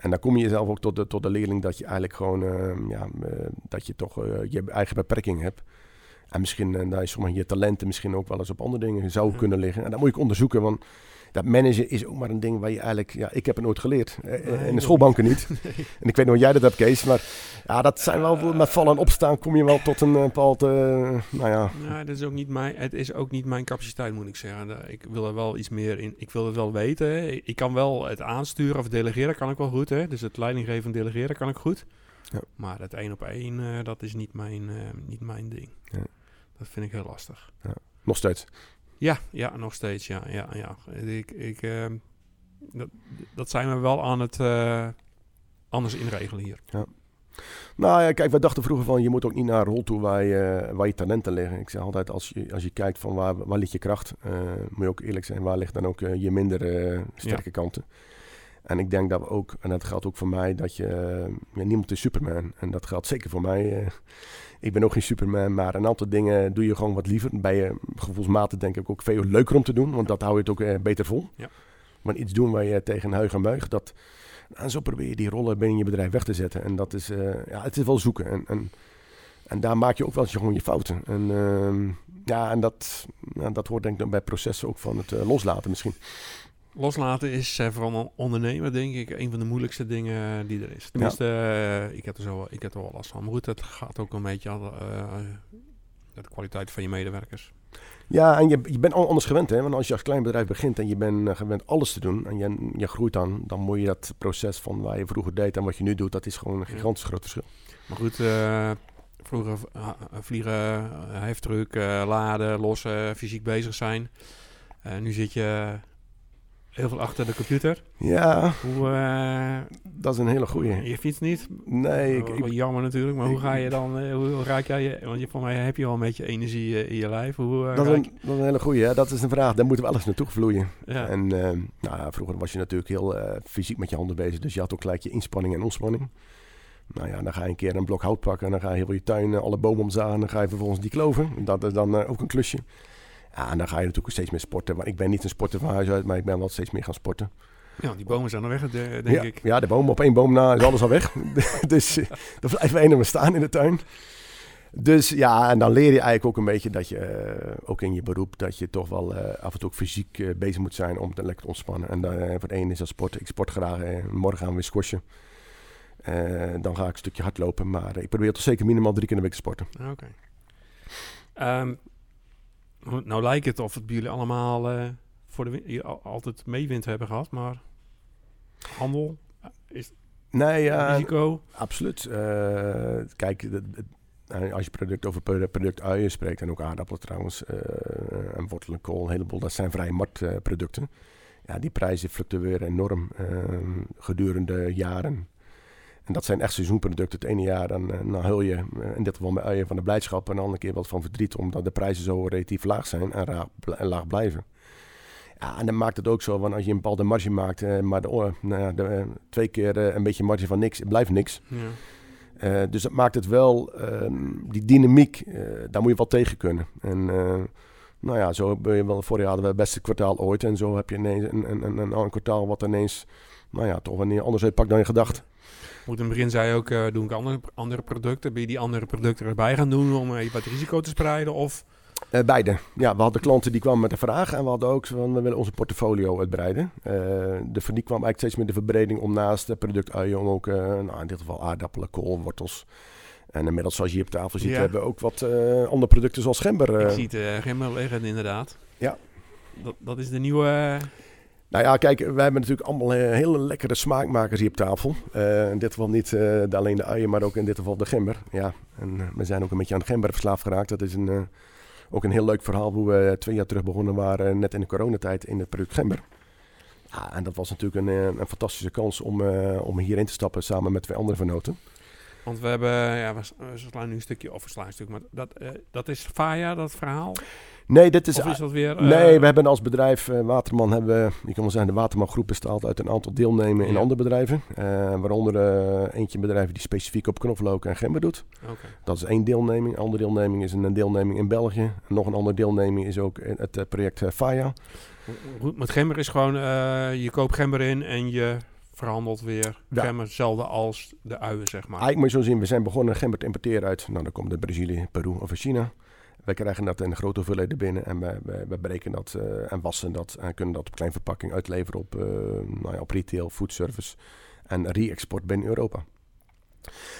En dan kom je jezelf ook tot de, tot de leerling dat je eigenlijk gewoon, eh, ja, eh, dat je toch eh, je eigen beperking hebt. En misschien uh, dat je sommige je talenten misschien ook wel eens op andere dingen zou Ja. kunnen liggen. En dat moet ik onderzoeken, want dat managen is ook maar een ding waar je eigenlijk, ja, ik heb het nooit geleerd. Eh, eh, in de schoolbanken niet. Nee. En ik weet niet hoe jij dat hebt, Kees, maar ja, dat zijn wel, met vallen en opstaan kom je wel tot een eh, bepaald, eh, nou ja, Nou, dat is ook niet mijn, het is ook niet mijn capaciteit, moet ik zeggen. Ik wil er wel iets meer in. Ik wil het wel weten. hè. Ik, kan wel het aansturen of delegeren, kan ik wel goed. Hè? Dus het leidinggeven en delegeren kan ik goed. Ja. Maar het één op één, eh, dat is niet mijn, eh, niet mijn ding. Ja. Dat vind ik heel lastig. nog steeds. Ja, ja, nog steeds, ja. ja, ja. Ik, ik, ehm, dat, dat zijn we wel aan het eh, anders inregelen hier. Nou ja, kijk, wij dachten vroeger van je moet ook niet naar een rol toe waar je, waar je talenten liggen. Ik zeg altijd, als je, als je kijkt van waar, waar ligt je kracht, eh, moet je ook eerlijk zijn, waar ligt dan ook eh, je minder sterke kanten. En ik denk dat we ook, en dat geldt ook voor mij, dat je, eh, ja, niemand is Superman. En dat geldt zeker voor mij. eh. ik ben ook geen Superman, maar een aantal dingen doe je gewoon wat liever. Bij je gevoelsmatig denk ik ook veel leuker om te doen, want dat hou je het ook eh, beter vol. Ja. Maar iets doen waar je tegen huig en buig, dat, en zo probeer je die rollen binnen je bedrijf weg te zetten. En dat is, eh, ja, het is wel zoeken. En, en, en daar maak je ook wel eens gewoon je fouten. En ehm, ja, en dat, nou, dat hoort denk ik dan bij processen ook van het eh, loslaten misschien. Loslaten is eh, voor een ondernemer, denk ik, een van de moeilijkste dingen die er is. Tenminste, eh, ik, heb er zo, ik heb er wel last van. Maar goed, het gaat ook een beetje aan de, eh, de kwaliteit van je medewerkers. Ja, en je, je bent anders gewend, hè? Want als je als klein bedrijf begint en je bent gewend alles te doen en je, je groeit dan, dan moet je dat proces van waar je vroeger deed en wat je nu doet, dat is gewoon een Ja. gigantisch groot verschil. Maar goed, vroeger vliegen, heftruck, laden, lossen, fysiek bezig zijn. Uh, nu zit je heel veel achter de computer. Ja, hoe, uh, dat is een hele goeie. Je fietst niet? Nee. Ik, ik, jammer natuurlijk, maar ik, hoe ga je dan, uh, hoe raak jij je, want je, voor mij heb je al een beetje energie uh, in je lijf. Hoe, dat, is een, dat, is een, hele goeie, hè? dat is een vraag, daar moeten we alles naartoe vloeien. Ja. En nou vroeger was je natuurlijk heel fysiek met je handen bezig, dus je had ook gelijk je inspanning en ontspanning. Nou ja, dan ga je een keer een blok hout pakken en dan ga je heel veel je tuin, alle bomen omzagen en dan ga je vervolgens die kloven. Dat is dan ook een klusje. Ja, en dan ga je natuurlijk steeds meer sporten. Maar ik ben niet een sporter van huis uit, maar ik ben wel steeds meer gaan sporten. Ja, die bomen zijn er weg, denk ja, ik. Ja, de bomen op één boom na is alles al weg. dus er blijven één maar staan in de tuin. Dus ja, en dan leer je eigenlijk ook een beetje dat je, uh, ook in je beroep, dat je toch wel uh, af en toe ook fysiek uh, bezig moet zijn om te lekker te ontspannen. En uh, voor het is dat sport. Ik sport graag. morgen gaan we weer squashen. dan ga ik een stukje hardlopen. Maar ik probeer toch zeker minimaal drie keer in de week te sporten. Oké. Okay. Um, nou lijkt het of het bij jullie allemaal uh, voor de hier altijd meewind hebben gehad, maar handel is nee, uh, risico. Absoluut. Uh, kijk, de, als je product over product uien spreekt en ook aardappelen trouwens en wortel en kool, een heleboel, dat zijn vrij marktproducten. Ja, die prijzen fluctueren enorm gedurende jaren. En dat zijn echt seizoenproducten. Het ene jaar dan, dan hul je, in dit geval met uien van de blijdschap... en de andere keer wat van verdriet... omdat de prijzen zo relatief laag zijn en, en laag blijven. Ja, en dan maakt het ook zo, want als je een bepaalde marge maakt... Uh, maar de, nou ja, de, uh, twee keer een beetje marge van niks, blijft niks. Ja. dus dat maakt het wel, die dynamiek, daar moet je wel tegen kunnen. En nou ja, zo ben je wel, vorig jaar hadden we het beste kwartaal ooit... en zo heb je ineens een, een, een, een, een kwartaal wat ineens... nou ja, toch wanneer anders uitpakt dan je gedacht. Goed, in het begin zei ook, uh, doe ik andere, andere producten. Ben je die andere producten erbij gaan doen om uh, wat risico te spreiden? Of? Uh, beide. Ja, we hadden klanten die kwamen met een vraag en we hadden ook van, we willen onze portfolio uitbreiden. de verdie kwam eigenlijk steeds meer de verbreding om naast de productuien om ook, nou, in dit geval aardappelen, kool, wortels. En inmiddels, zoals je hier op tafel ziet, ja. hebben we ook wat andere producten zoals gember. Ik zie het gember liggen inderdaad. Ja. Dat, dat is de nieuwe... Nou ja, kijk, wij hebben natuurlijk allemaal uh, hele lekkere smaakmakers hier op tafel. Uh, in dit geval niet de, alleen de uien, maar ook in dit geval de gember. Ja, en we zijn ook een beetje aan gember verslaafd geraakt. Dat is een, ook een heel leuk verhaal hoe we twee jaar terug begonnen waren, net in de coronatijd, in het product gember. Ja, en dat was natuurlijk een, een fantastische kans om, om hierin te stappen samen met twee andere vernoten. Want we hebben, ja, we, slaan nu een stukje, of we maar dat, dat is Faya, dat verhaal? Nee, dit is, of is dat weer... eh, nee, we hebben als bedrijf eh, Waterman, hebben, we- je kan wel zeggen, de Waterman groep bestaat uit een aantal deelnemingen in Ja. andere bedrijven. Eh, waaronder eh, eentje bedrijven die specifiek op knoflook en gember doet. Dat is één deelneming. Een andere deelneming is een deelneming in België. En nog een andere deelneming is ook het eh, project eh, FAIA. Goed, Met gember is gewoon, eh, je koopt gember in en je verhandelt weer Ja. gember hetzelfde als de uien, zeg maar. Eigenlijk moet je zo zien, we zijn begonnen gember te importeren uit, nou dan komt het Brazilië, Peru of China. Wij krijgen dat in grote hoeveelheden binnen en we, we berekenen dat eh, en wassen dat en kunnen dat op klein verpakking uitleveren op, eh, nou ja, op retail, foodservice en re-export binnen Europa.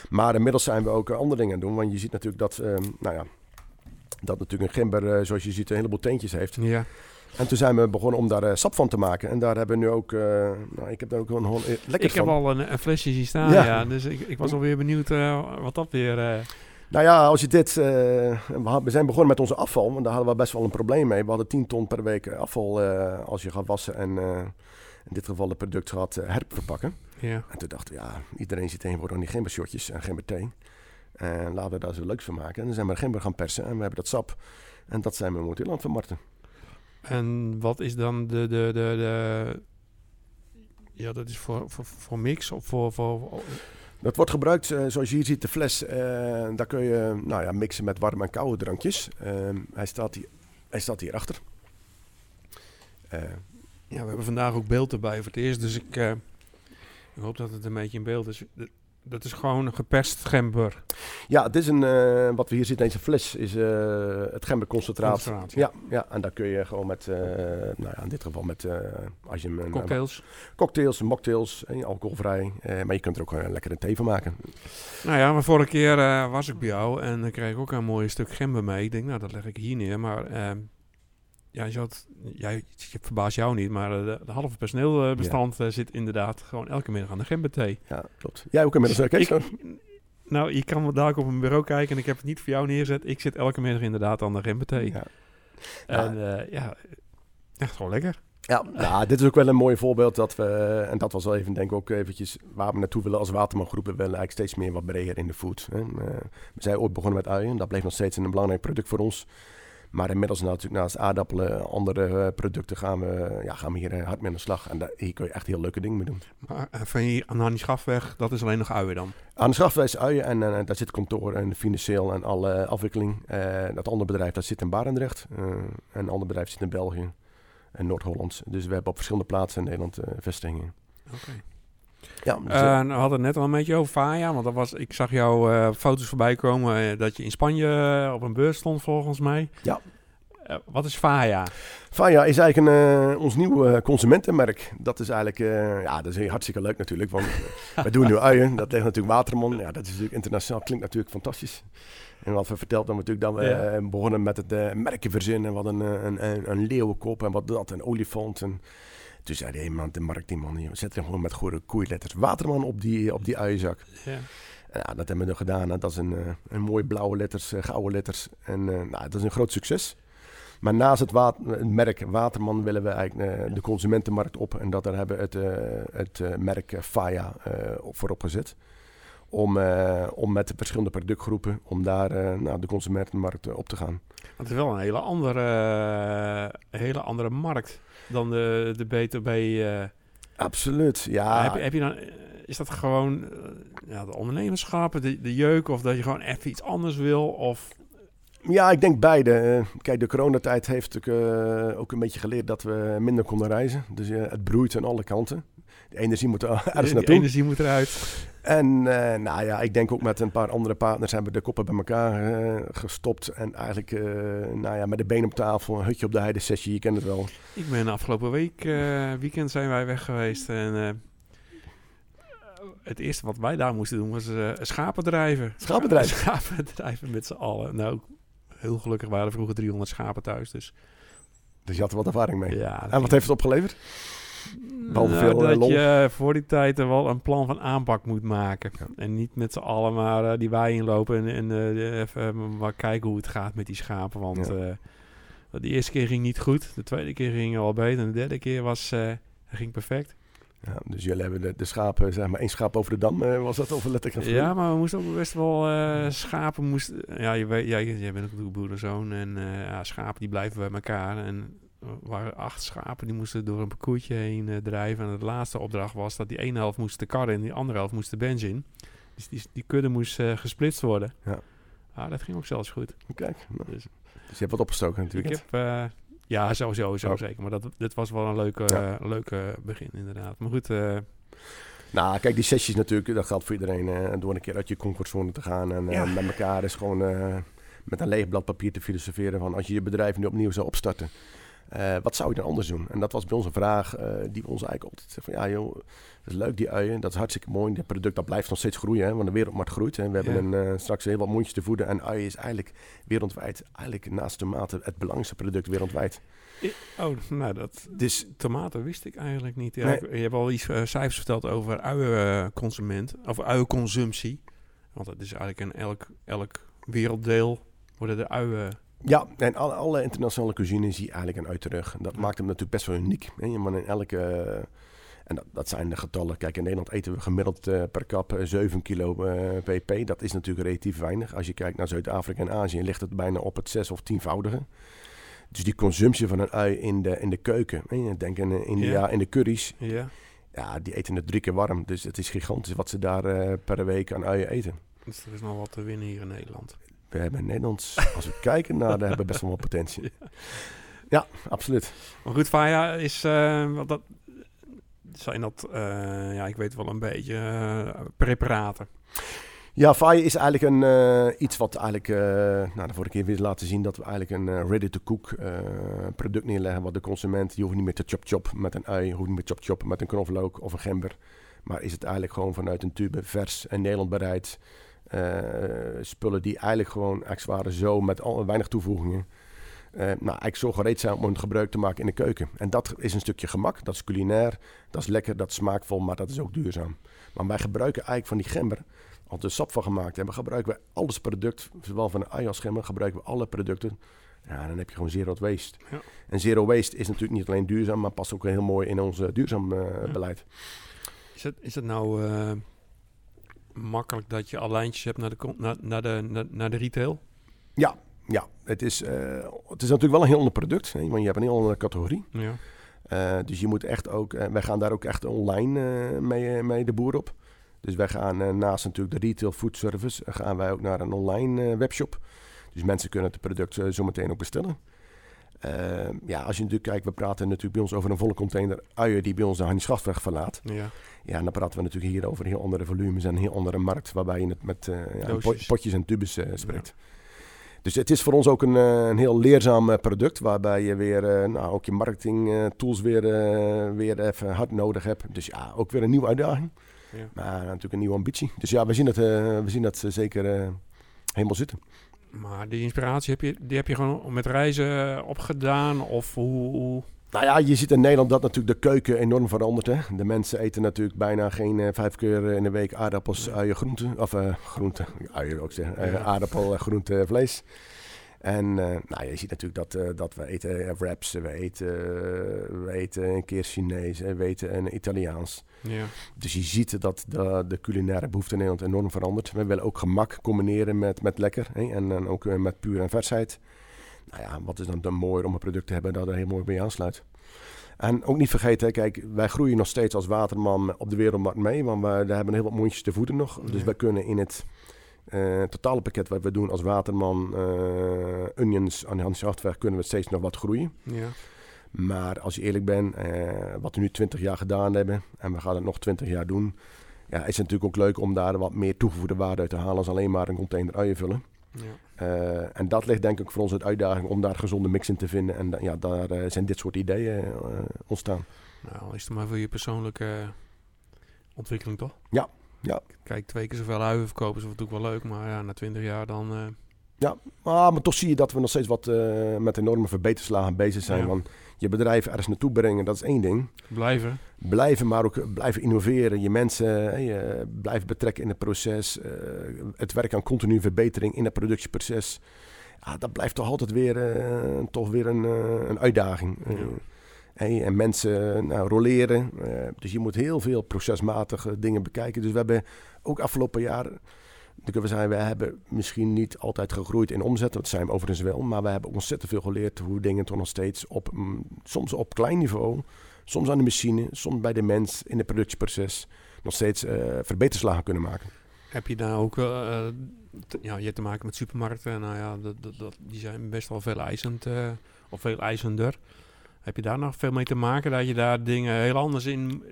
Maar inmiddels zijn we ook eh, andere dingen aan het doen, want je ziet natuurlijk dat, eh, nou ja, dat natuurlijk een gember, eh, zoals je ziet, een heleboel teentjes heeft. Ja. En toen zijn we begonnen om daar sap van te maken. En daar hebben we nu ook, nou ik heb daar ook een lekker Ik heb al een, een flesje zien staan, ja. Ja. dus ik, ik was alweer benieuwd wat dat weer... eh, Nou ja, als je dit. eh, we, zijn begonnen met onze afval, want daar hadden we best wel een probleem mee. We hadden 10 ton per week afval eh, als je gaat wassen en eh, in dit geval het product gaat eh, herverpakken. ja. En toen dachten we, ja, iedereen zit tegenwoordig aan die gembershotjes en gemberthee. En laten we daar zo leuks van maken. En dan zijn we gember gaan persen en we hebben dat sap. En dat zijn we momenteel aan het vermarkten. En wat is dan de... de, de, de ja, dat is voor, voor, voor mix of voor... voor Dat wordt gebruikt, eh, zoals je hier ziet, de fles. eh, daar kun je nou ja, mixen met warme en koude drankjes. Ehm, hij, staat hier, hij staat hierachter. Eh ja, we hebben vandaag ook beeld erbij voor het eerst, dus ik, ik hoop dat het een beetje in beeld is. Dat- is gewoon geperst gember. Ja, het is een, eh, wat we hier zien, deze fles, is eh, het gemberconcentraat. Concentraat, Ja, ja, en daar kun je gewoon met, eh, nou ja, in dit geval met, als je hem een, Cocktails. cocktails, mocktails, alcoholvrij. maar je kunt er ook een lekkere thee van maken. Nou ja, maar vorige keer was ik bij jou en dan kreeg ik ook een mooi stuk gember mee. Ik denk, nou, dat leg ik hier neer. Maar ja, je had, jij, ik verbaas jou niet, maar eh, de, de halve personeelbestand eh, zit inderdaad gewoon elke middag aan de gemberthee. Ja, klopt. Jij ook inmiddels, Dus ik- nou, je kan daar ook op een bureau kijken en ik heb het niet voor jou neerzet. Ik zit elke middag inderdaad aan de gemberthee. Ja. En eh, ja, echt gewoon lekker. Ja, nou, dit is ook wel een mooi voorbeeld dat we, en dat was wel even denk ik ook eventjes waar we naartoe willen als Waterman Groep. We willen eigenlijk steeds meer wat breder in de food. Hè. We zijn ooit begonnen met uien, dat bleef nog steeds een belangrijk product voor ons. Maar inmiddels natuurlijk naast aardappelen, andere eh, producten gaan we, ja, gaan we hier eh, hard mee aan de slag. En daar, hier kun je echt heel leuke dingen mee doen. Maar eh, van hier aan die schafweg, dat is alleen nog uien dan. Aan de schafwijs uien en eh, daar zit kantoor en financieel en alle afwikkeling. Eh, dat andere bedrijf dat zit in Barendrecht. eh, en een ander bedrijf zit in België en Noord-Holland. Dus we hebben op verschillende plaatsen in Nederland eh, vestigingen. Oké. Ja, dus, Eh, nou, we hadden het net al een beetje over Faya, want dat was, ik zag jouw eh, foto's voorbij komen eh, dat je in Spanje op een beurs stond volgens mij. Ja. Wat is Faya? Faya is eigenlijk een, ons nieuwe eh, consumentenmerk. Dat is eigenlijk, ja, dat is hartstikke leuk natuurlijk. Want we doen nu uien, dat ligt natuurlijk Waterman. Ja, dat is natuurlijk internationaal, klinkt natuurlijk fantastisch. En wat we verteld dan natuurlijk dat we Ja. begonnen met het merken verzinnen. Wat een, een, een, een leeuwenkop en wat dat, een olifant. En toen zei hij, man, de marketingman, zet er gewoon met goede koeiletters Waterman op die, op die uienzak. Ja. Ja, dat hebben we nog gedaan. En dat is een, eh, een mooie blauwe letters, eh, gouden letters. En eh, nou, dat is een groot succes. Maar naast het, merk Waterman willen we eigenlijk de consumentenmarkt op. En dat daar hebben we het, het merk Faya voor opgezet. Om, om met de verschillende productgroepen, om daar nou, de consumentenmarkt op te gaan. Het is wel een hele andere, hele andere markt dan de, de B2B. eh. Absoluut, ja. heb, je- heb je dan, eh, is dat gewoon eh, ja, de ondernemerschap, de, de jeuk, of dat je gewoon even iets anders wil? Of, Ja, ik denk beide. Kijk, de coronatijd heeft eh, ook een beetje geleerd dat we minder konden reizen. Dus het broeit aan alle kanten. De energie moet er naartoe. energie moet eruit. En eh, nou ja, ik denk ook met een paar andere partners hebben we de koppen bij elkaar eh, gestopt. En eigenlijk eh, nou ja, met de benen op tafel, een hutje op de heide sessie, je kent het wel. Ik ben afgelopen week, weekend zijn wij weg geweest en het eerste wat wij daar moesten doen was schapen drijven. Schapendrijven? Schapen drijven met z'n allen. Nou, heel gelukkig waren er vroeger 300 schapen thuis, dus Dus je had er wat ervaring mee. ja. En wat heeft het opgeleverd? Behalve Nou, veel, eh, dat lol. je voor die tijd er wel een plan van aanpak moet maken. Ja. En niet met z'n allen maar eh, die wei inlopen en, en eh, even eh, maar kijken hoe het gaat met die schapen. Want Ja. eh, de eerste keer ging niet goed, de tweede keer ging al beter en de derde keer was, eh, ging perfect. Ja, dus jullie hebben de, de schapen, zeg maar één schaap over de dam, eh, was dat over letterlijk Ja, maar we moesten ook best wel eh, schapen moesten. Ja, je weet, jij, jij bent natuurlijk boerenzoon en eh, ja, schapen die blijven bij elkaar en waren acht schapen die moesten door een parcoursje heen eh, drijven. En de laatste opdracht was dat die ene helft moest de kar in, die andere helft moest de bench in. Dus die, die kudde moest eh, gesplitst worden. Ja. Ah, dat ging ook zelfs goed. Kijk, nou, Dus dus je hebt wat opgestoken ik natuurlijk. heb, eh, ja, sowieso, zo Oh. zeker. Maar dat, dit was wel een leuke, Ja. leuke begin inderdaad. Maar goed, Nou, kijk, die sessies natuurlijk, dat geldt voor iedereen. eh, door een keer uit je comfortzone te gaan en Ja. met elkaar is gewoon met een leeg blad papier te filosoferen van als je je bedrijf nu opnieuw zou opstarten. Eh, wat zou je dan anders doen? En dat was bij ons een vraag eh, die we ons eigenlijk altijd zeggen van ja joh, dat is leuk die uien, dat is hartstikke mooi. Dat product dat blijft nog steeds groeien, hè, want de wereldmarkt groeit. En we hebben een, eh, straks heel wat mondjes te voeden. En uien is eigenlijk wereldwijd, eigenlijk naast tomaten, het belangrijkste product wereldwijd. oh, nou, dat Dus tomaten wist ik eigenlijk niet. Ja, Nee. ik- je hebt al iets cijfers verteld over uienconsument, of uienconsumptie. Want het is eigenlijk in elk, elk werelddeel worden de uien... Ja, en alle, alle internationale cuisine zie je eigenlijk een uit terug. Dat maakt hem natuurlijk best wel uniek. Hè? Maar in elke... eh, en dat, dat zijn de getallen. Kijk, in Nederland eten we gemiddeld eh, per kap eh, 7 kilo eh, pp. Dat is natuurlijk relatief weinig. Als je kijkt naar Zuid-Afrika en Azië, ligt het bijna op het zes- of tienvoudige. Dus die consumptie van een ui in de, in de keuken. hè, Denk in India, in de curry's. Ja, Ja, die eten het drie keer warm. Dus het is gigantisch wat ze daar per week aan uien eten. dus er is nog wat te winnen hier in Nederland. We hebben in Nederland, als we kijken naar, daar hebben we best wel wat potentie. Ja, absoluut. Maar goed, Faya is... eh, wat dat, zijn dat, eh, ja, ik weet wel een beetje, eh, preparaten. Ja, Fire is eigenlijk een, iets wat eigenlijk, eh, nou, de vorige keer weer laten zien dat we eigenlijk een ready-to-cook product neerleggen. Wat de consument, die hoeft niet meer te chop-chop met een ui, hoeft niet meer chop-chop met een knoflook of een gember. Maar is het eigenlijk gewoon vanuit een tube vers en Nederland bereid. Eh, spullen die eigenlijk gewoon ex waren zo met al, weinig toevoegingen. eh, nou, eigenlijk zo gereed zijn om het gebruik te maken in de keuken. En dat is een stukje gemak, dat is culinair, dat is lekker, dat is smaakvol, maar dat is ook duurzaam. Maar wij gebruiken eigenlijk van die gember als we er sap van gemaakt hebben, gebruiken we alles product, zowel van de ui als gember, gebruiken we alle producten. Ja, dan heb je gewoon zero waste. Ja. En zero waste is natuurlijk niet alleen duurzaam, maar past ook heel mooi in ons eh, duurzaam Ja. beleid. Is het, is het nou makkelijk dat je al lijntjes hebt naar de, naar, naar de, naar, naar de retail? Ja, ja het, is, eh, het is natuurlijk wel een heel ander product, hè, want je hebt een heel andere categorie. Ja. Eh, dus je moet echt ook, eh, wij gaan daar ook echt online mee, mee de boer op. Dus wij gaan naast natuurlijk de retail food service, gaan wij ook naar een online webshop. Dus mensen kunnen het product zometeen ook bestellen. Eh, ja, als je natuurlijk kijkt, we praten natuurlijk bij ons over een volle container uien die bij ons de Hannie Schaftweg verlaat. ja. Ja, en dan praten we natuurlijk hier over heel andere volumes en heel andere markt, waarbij je het met eh, ja, pot- potjes en tubes eh, spreekt. Dus het is voor ons ook een, eh, een heel leerzaam product, waarbij je weer nou, ook je marketing tools weer, weer even hard nodig hebt. Dus ja, ook weer een nieuwe uitdaging, ja. maar natuurlijk een nieuwe ambitie. Dus ja, we zien eh, we zien dat zeker helemaal zitten. Maar die inspiratie heb je, die heb je gewoon met reizen eh, opgedaan? Of hoe... hoe- Nou ja, je ziet in Nederland dat natuurlijk de keuken enorm verandert. Hè? De mensen eten natuurlijk bijna geen eh, vijf keer in de week aardappels, uien, groenten. Of eh groenten, uien ook zeggen. Eh, aardappel, eh, groente, vlees. En eh, nou, je ziet natuurlijk dat, eh, dat we eten eh, wraps, we eten, we eten een keer Chinees, en we eten een Italiaans. ja. Dus je ziet dat de, de culinaire behoefte in Nederland enorm verandert. We willen ook gemak combineren met, met lekker hè? en dan ook met puur en versheid. Nou ja, wat is dan, dan mooier om een product te hebben dat er heel mooi bij aansluit. En ook niet vergeten, kijk, wij groeien nog steeds als waterman op de wereldmarkt mee, want wij daar hebben heel wat mondjes te voeden nog. Dus wij kunnen in het eh, totale pakket wat we doen als waterman, eh onions aan de Hansjachtweg, kunnen we steeds nog wat groeien. ja. Maar als je eerlijk bent, eh, wat we nu 20 jaar gedaan hebben en we gaan het nog 20 jaar doen, ja, is het natuurlijk ook leuk om daar wat meer toegevoegde waarde uit te halen als alleen maar een container uien vullen. ja. En dat ligt denk ik voor ons uit uitdaging om daar gezonde mix in te vinden. En ja, daar zijn dit soort ideeën ontstaan. Nou, is het maar voor je persoonlijke ontwikkeling, toch? Ja, ja. Kijk, twee keer zoveel uien verkopen is natuurlijk wel leuk, maar ja, na twintig jaar dan... eh, Ah, maar toch zie je dat we nog steeds wat eh, met enorme verbeterslagen bezig zijn. Ja. Want je bedrijf ergens naartoe brengen, dat is één ding. blijven. Blijven, maar ook blijven innoveren. Je mensen eh, je blijven betrekken in het proces. eh, het werk aan continue verbetering in het productieproces. Ja, dat blijft toch altijd weer, eh, toch weer een, eh, een uitdaging. Eh, Ja. En mensen nou, roleren. Uh, dus je moet heel veel procesmatige dingen bekijken. Dus we hebben ook afgelopen jaar kunnen we zeggen, we hebben misschien niet altijd gegroeid in omzet. Dat zijn we overigens wel. Maar we hebben ontzettend veel geleerd hoe dingen toch nog steeds op, mm, soms op klein niveau, soms aan de machine, soms bij de mens in het productieproces, nog steeds uh, verbeterslagen kunnen maken. Heb je daar ook, uh, ja, je hebt te maken met supermarkten. Nou ja, dat, die zijn best wel veel eisend, of veel eisender. Heb je daar nog veel mee te maken dat je daar dingen heel anders in...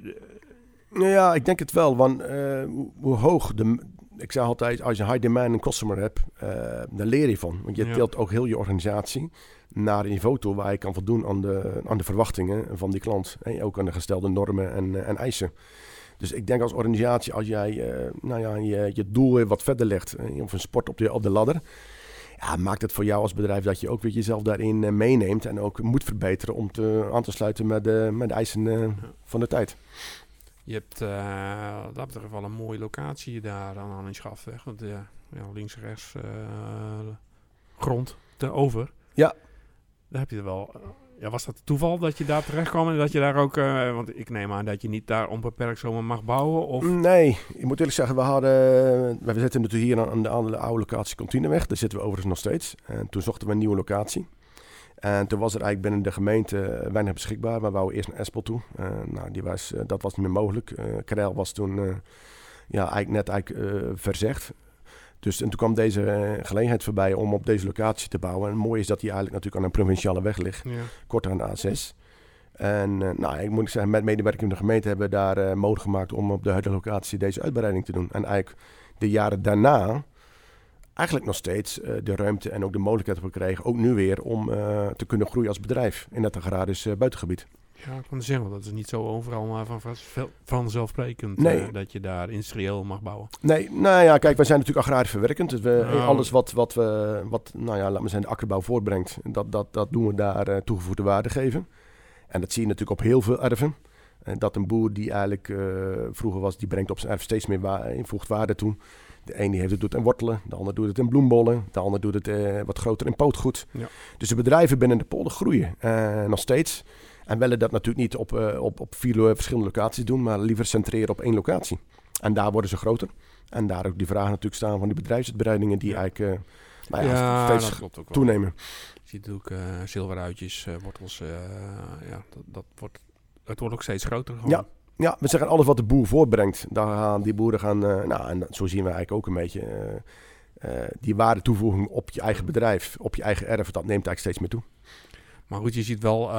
Nou ja, ik denk het wel. Want hoe, hoe hoog de, ik zeg altijd, als je high demand customer hebt, uh, daar leer je van. Want je ja. tilt ook heel je organisatie naar een niveau toe waar je kan voldoen aan de, aan de verwachtingen van die klant. En ook aan de gestelde normen en, eh, en eisen. Dus ik denk als organisatie, als jij nou ja, je, je doel weer wat verder legt, of een sport op de, op de ladder, ja, maakt het voor jou als bedrijf dat je ook weer jezelf daarin meeneemt en ook moet verbeteren om te, aan te sluiten met de, met de eisen van de tijd. Je hebt uh, dat betreft wel een mooie locatie daar aan in Schafweg. Want ja, links en rechts uh, grond te over. Ja. Daar heb je er wel. Ja, was dat toeval dat je daar terecht kwam en dat je daar ook... want ik neem aan dat je niet daar onbeperkt zomaar mag bouwen, of... Nee, ik moet eerlijk zeggen, we hadden... We zitten natuurlijk hier aan de, aan de oude locatie Contineweg. Daar zitten we overigens nog steeds. En toen zochten we een nieuwe locatie. En toen was er eigenlijk binnen de gemeente eh, weinig beschikbaar. We wouden eerst naar Espel toe. Uh, nou, die was, uh, dat was niet meer mogelijk. Uh, Karel was toen ja, eigenlijk net eigenlijk, verzegd. Dus en toen kwam deze gelegenheid voorbij om op deze locatie te bouwen. En het mooie is dat hij eigenlijk natuurlijk aan een provinciale weg ligt. Ja. Kort aan de A6. En nou, ik moet zeggen, met medewerking van de gemeente hebben we daar mogelijk gemaakt om op de huidige locatie deze uitbreiding te doen. En eigenlijk de jaren daarna eigenlijk nog steeds uh, de ruimte en ook de mogelijkheid hebben gekregen, ook nu weer, om uh, te kunnen groeien als bedrijf in dat agrarisch uh, buitengebied. Ja, ik kan zeggen, dat is niet zo overal maar van, vanzelfsprekend nee. dat je daar industrieel mag bouwen. Nee, nou ja, kijk, wij zijn natuurlijk agrarisch verwerkend. Dus we, nou. alles wat, wat, we, wat, nou ja, laat maar zeggen, de akkerbouw voortbrengt, dat, dat, dat doen we daar toegevoegde waarde geven. En dat zie je natuurlijk op heel veel erven. En dat een boer die eigenlijk vroeger was, die brengt op zijn erf steeds meer wa voegt waarde toe. De een die heeft het doet in wortelen, de ander doet het in bloembollen, de ander doet het uh, wat groter in pootgoed. Ja. Dus de bedrijven binnen de polder groeien uh, nog steeds. En willen dat natuurlijk niet op, uh, op, op vier verschillende locaties doen, maar liever centreren op één locatie. En daar worden ze groter. En daar ook die vragen natuurlijk staan van die bedrijfsuitbreidingen die eigenlijk nou ja, ja, steeds toenemen. Je ziet ook zilveruitjes, wortels, ja, dat, dat wordt, het wordt ook steeds groter. Gewoon. Ja, ja, we zeggen alles wat de boer voortbrengt. Daar gaan die boeren gaan, uh, nou, en zo zien we eigenlijk ook een beetje. Uh, uh, die waarde toevoeging op je eigen bedrijf, op je eigen erf, dat neemt eigenlijk steeds meer toe. Maar goed, je ziet wel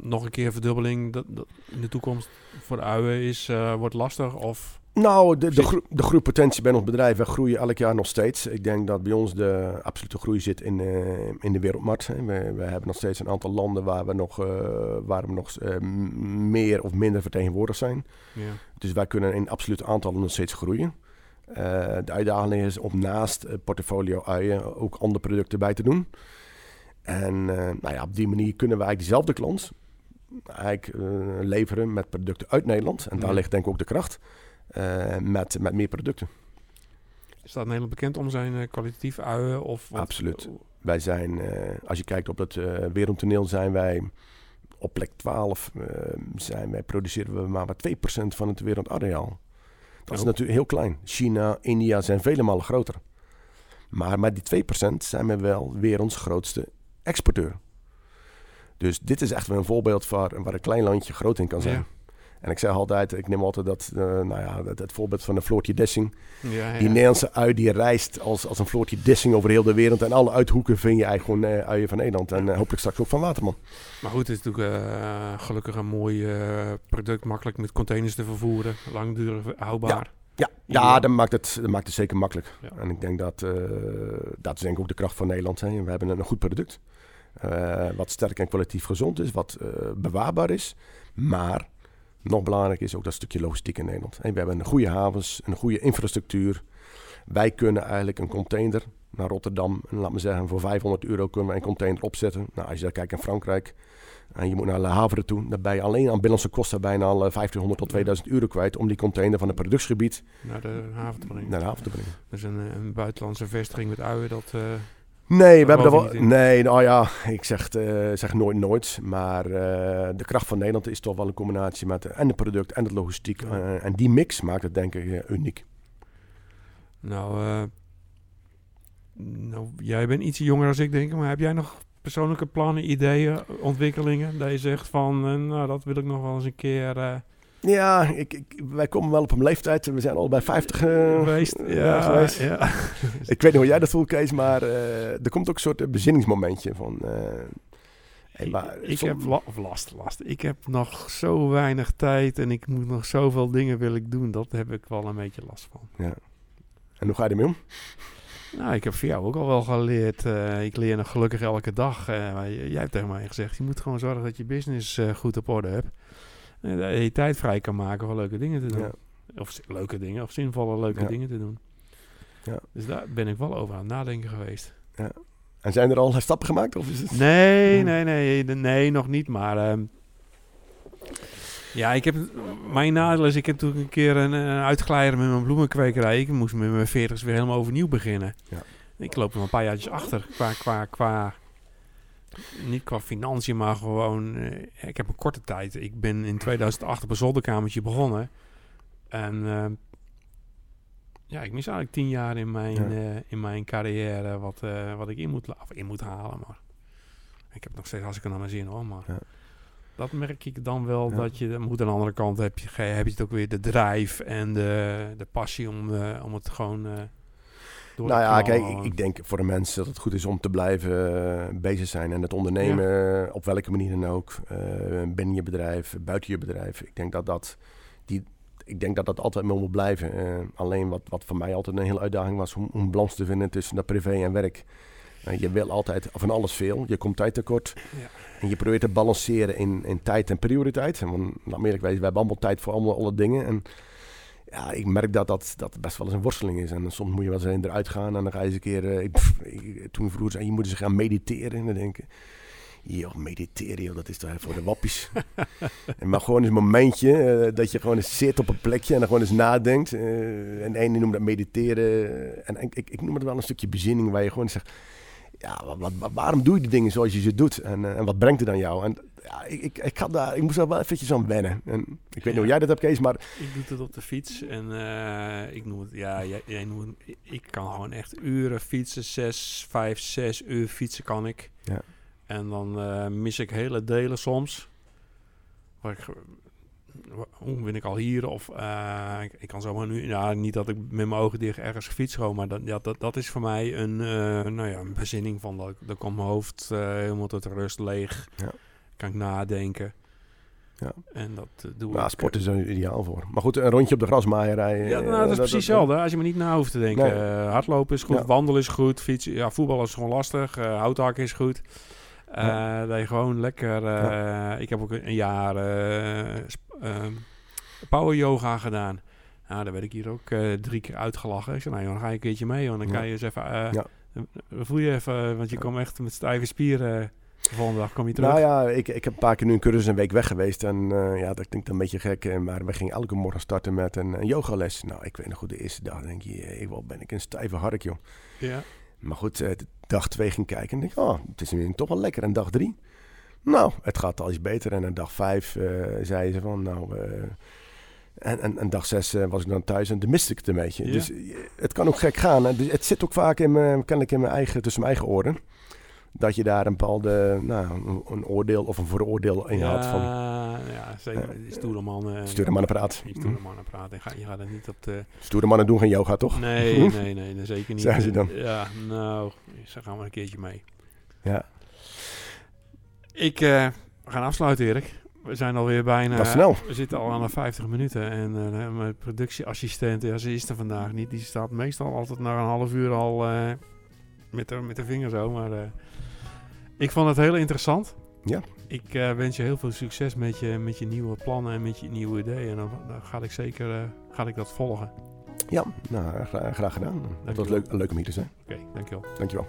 nog een keer verdubbeling dat, dat in de toekomst voor de uien is, wordt lastig of... Nou, de, de, de groeipotentie bij ons bedrijf, we groeien elk jaar nog steeds. Ik denk dat bij ons de absolute groei zit in, uh, in de wereldmarkt. We, we, hebben nog steeds een aantal landen waar we nog, waar we nog meer of minder vertegenwoordigd zijn. Ja. Dus wij kunnen in absoluut aantallen nog steeds groeien. de uitdaging is om naast portfolio uien ook andere producten bij te doen. En nou ja, op die manier kunnen eigenlijk diezelfde klant eigenlijk, leveren met producten uit Nederland. En daar ligt denk ik ook de kracht. Eh, met, met meer producten. Is dat Nederland bekend om zijn kwalitatief uien? Of Absoluut. Wij zijn, als je kijkt op het wereldtoneel, zijn wij op plek 12. zijn wij, produceren we maar, maar 2% van het wereldareaal. Dat is natuurlijk heel klein. China, India zijn vele malen groter. Maar met die 2% zijn we wel weer ons grootste exporteur. Dus dit is echt wel een voorbeeld van waar een klein landje groot in kan zijn. Ja. En ik zeg altijd, ik neem altijd dat, uh, nou ja, het, het, voorbeeld van de Floortje Dessing. Ja, ja. Die Nederlandse ui die reist als, als een Floortje Dessing over heel de wereld. En alle uithoeken vind je eigenlijk gewoon uh, uien van Nederland. En uh, hopelijk straks ook van Waterman. Maar goed, het is natuurlijk gelukkig een mooi product. Makkelijk met containers te vervoeren. Langdurig houdbaar. Ja, ja, dat, maakt het, dat maakt het zeker makkelijk. En ik denk dat, dat is denk ik ook de kracht van Nederland. Hè. We hebben een, goed product. wat sterk en kwalitatief gezond is. Wat bewaarbaar is. Maar nog belangrijk is ook dat stukje logistiek in Nederland. we hebben een goede havens, een goede infrastructuur. Wij kunnen eigenlijk een container naar Rotterdam, en laat me zeggen, voor 500 euro kunnen we een container opzetten. Nou, als je dan kijkt in Frankrijk en je moet naar Le Havre toe, ben je alleen aan binnenlandse kosten bijna al 1500 tot 2000 euro kwijt om die container van het productiegebied naar de haven te brengen. Naar de haven te brengen. Dus een, een buitenlandse vestiging met uien, dat... Uh Nee, we hebben er wel. Nee, nou ja, ik zeg, eh, zeg nooit nooit. Maar eh, de kracht van Nederland is toch wel een combinatie met eh, en het product en de logistiek. Ja. Eh, en die mix maakt het denk ik eh, uniek. Nou, eh, nou, jij bent iets jonger dan ik denk, maar heb jij nog persoonlijke plannen, ideeën, ontwikkelingen? Dat je zegt van, eh, nou, dat wil ik nog wel eens een keer eh, Ja, ik, ik, wij komen wel op een leeftijd. We zijn al bij 50 eh, geweest. eh, Ja, geweest. ja. Ik weet niet hoe jij dat voelt, Kees, maar eh, er komt ook een soort eh, bezinningsmomentje van. eh, hey, maar ik, heb la- of last, last. Ik heb nog zo weinig tijd en ik moet nog zoveel dingen wil ik doen. Dat heb ik wel een beetje last van. En hoe ga je ermee om? Nou, ik heb voor jou ook al wel geleerd. eh, ik leer nog gelukkig elke dag. eh, jij hebt tegen mij gezegd, je moet gewoon zorgen dat je business eh, goed op orde hebt. En dat je tijd vrij kan maken voor leuke dingen te doen. Ja. Of leuke dingen, of zinvolle leuke Ja. dingen te doen. Ja. Dus daar ben ik wel over aan het nadenken geweest. En zijn er al stappen gemaakt? Of is het... Nee, Hmm. nee, nee, de- nee, nog niet. Maar ehm, ja, ik heb mijn nadeel is, ik heb toen een keer een, een uitglijder met mijn bloemenkwekerij. Ik moest met mijn veertig's weer helemaal overnieuw beginnen. Ja. Ik loop nog een paar jaartjes achter qua, qua, qua niet qua financiën, maar gewoon. eh, ik heb een korte tijd. Ik ben in 2008 op een zolderkamertje begonnen. En ehm, ja, ik mis eigenlijk tien jaar in mijn, Ja. eh, in mijn carrière wat, eh, wat ik in moet, of in moet halen. Maar ik heb nog steeds als ik er naar mijn zin hoor. Maar Ja. Dat merk ik dan wel Ja. dat je. Moet aan de andere kant heb je, heb je het ook weer de drijf en de, de passie om, eh, om het gewoon. door te Nou ja, kijk, ik, ik denk voor de mensen dat het goed is om te blijven eh, bezig zijn. En het ondernemen, op welke manier dan ook. binnen je bedrijf, buiten je bedrijf. Ik denk dat dat, die, ik denk dat, dat altijd maar moet blijven. Alleen wat, wat voor mij altijd een hele uitdaging was om, om balans te vinden tussen dat privé en werk. Je wil altijd van alles veel. Je komt tijd tekort. Ja. En je probeert te balanceren in, in tijd en prioriteit. En want, laat me eerlijk we hebben allemaal tijd voor allemaal alle dingen. En ja, ik merk dat dat, dat best wel eens een worsteling is. En soms moet je wel eens een eruit gaan en dan ga je eens een keer... eh, ik, pff, ik- toen vroeger zei je moet eens gaan mediteren. En dan denk ik, joh, mediteren, joh, dat is toch voor de wappies. en maar gewoon eens een momentje eh, dat je gewoon eens zit op een plekje en dan gewoon eens nadenkt. eh, en de ene noemt dat mediteren. En ik, ik, ik noem het wel een stukje bezinning waar je gewoon zegt... Ja, wat, waarom doe je die dingen zoals je ze doet? En, eh, en wat brengt het aan jou? En ja, ik, ik, ik, had daar, ik moest daar wel eventjes aan wennen. En ik weet niet hoe jij dat hebt, Kees, maar Ik doe het op de fiets en eh, ik noem het, ja, jij, jij noemt het- ik kan gewoon echt uren fietsen, zes, vijf, zes uur fietsen kan ik. Ja. En dan eh, mis ik hele delen soms. Waar ik, hoe ben ik al hier? Of eh, ik, ik kan zomaar nu, ja, niet dat ik met mijn ogen dicht ergens fiets gewoon, maar dat, ja, dat, dat is voor mij een, eh, nou ja, een bezinning van dat, dan komt mijn hoofd eh, helemaal tot rust leeg. Ja. Kan ik nadenken. Ja. En dat doe nou, ik. sport is er ideaal voor. Maar goed, een rondje op de grasmaaier rijden. Ja, nou, dat is precies hetzelfde. Als je me niet na hoeft te denken. Nee. Hardlopen is goed, Ja. wandelen is goed, fietsen, ja, voetbal is gewoon lastig, eh houthakken is goed. Eh, Ja. Dat je gewoon lekker... eh, Ik heb ook een jaar eh, ehm, power yoga gedaan. Nou, daar werd ik hier ook eh, drie keer uitgelachen. Ik zei, nou joh, dan ga je een keertje mee, joh. Dan kan je eens even... eh, voel je even, want je komt echt met stijve spieren. De volgende dag kom je terug. Nou ja, ik, ik heb een paar keer nu een cursus een week weg geweest. En eh, ja, dat klinkt een beetje gek. eh, Maar we gingen elke morgen starten met een, een yogales. Nou, ik weet nog goed, de eerste dag denk je, eh, wat ben ik een stijve hark, joh. Ja. Maar goed, eh, dag twee ging kijken en denk ik, oh, het is weer toch wel lekker. En dag drie, nou, het gaat al iets beter. En aan dag vijf eh zei ze van, nou... eh, en, en, en dag zes eh, was ik dan thuis en dan miste ik het een beetje. Ja. Dus het kan ook gek gaan. hè. Dus het zit ook vaak in mijn, kennelijk in mijn eigen, tussen mijn eigen oren. Dat je daar een bepaalde, nou, een, een oordeel of een vooroordeel in had. Van, ja, zeker. Eh, stoere man. eh, stuur hem aan de praat. Die stoere mannen praten. Je gaat, je gaat het niet op de... Stoere mannen doen geen yoga, toch? Nee, nee, nee, nee, zeker niet. Zijn ze dan? Ja, nou, ze gaan we een keertje mee. Ja, Ik eh, we gaan afsluiten, Erik. We zijn alweer bijna... snel. We zitten al aan de 50 minuten en eh, mijn productieassistent, ja, ze is er vandaag niet. Die staat meestal altijd na een half uur al eh, met, de, met de vinger zo. Maar eh, ik vond het heel interessant. Ja. Ik eh, wens je heel veel succes met je, met je nieuwe plannen en met je nieuwe ideeën. En dan, dan ga ik zeker eh, ga ik dat volgen. Ja, nou, gra- graag gedaan. Het was leuk, leuk om hier te zijn. Oké, dankjewel. Dankjewel.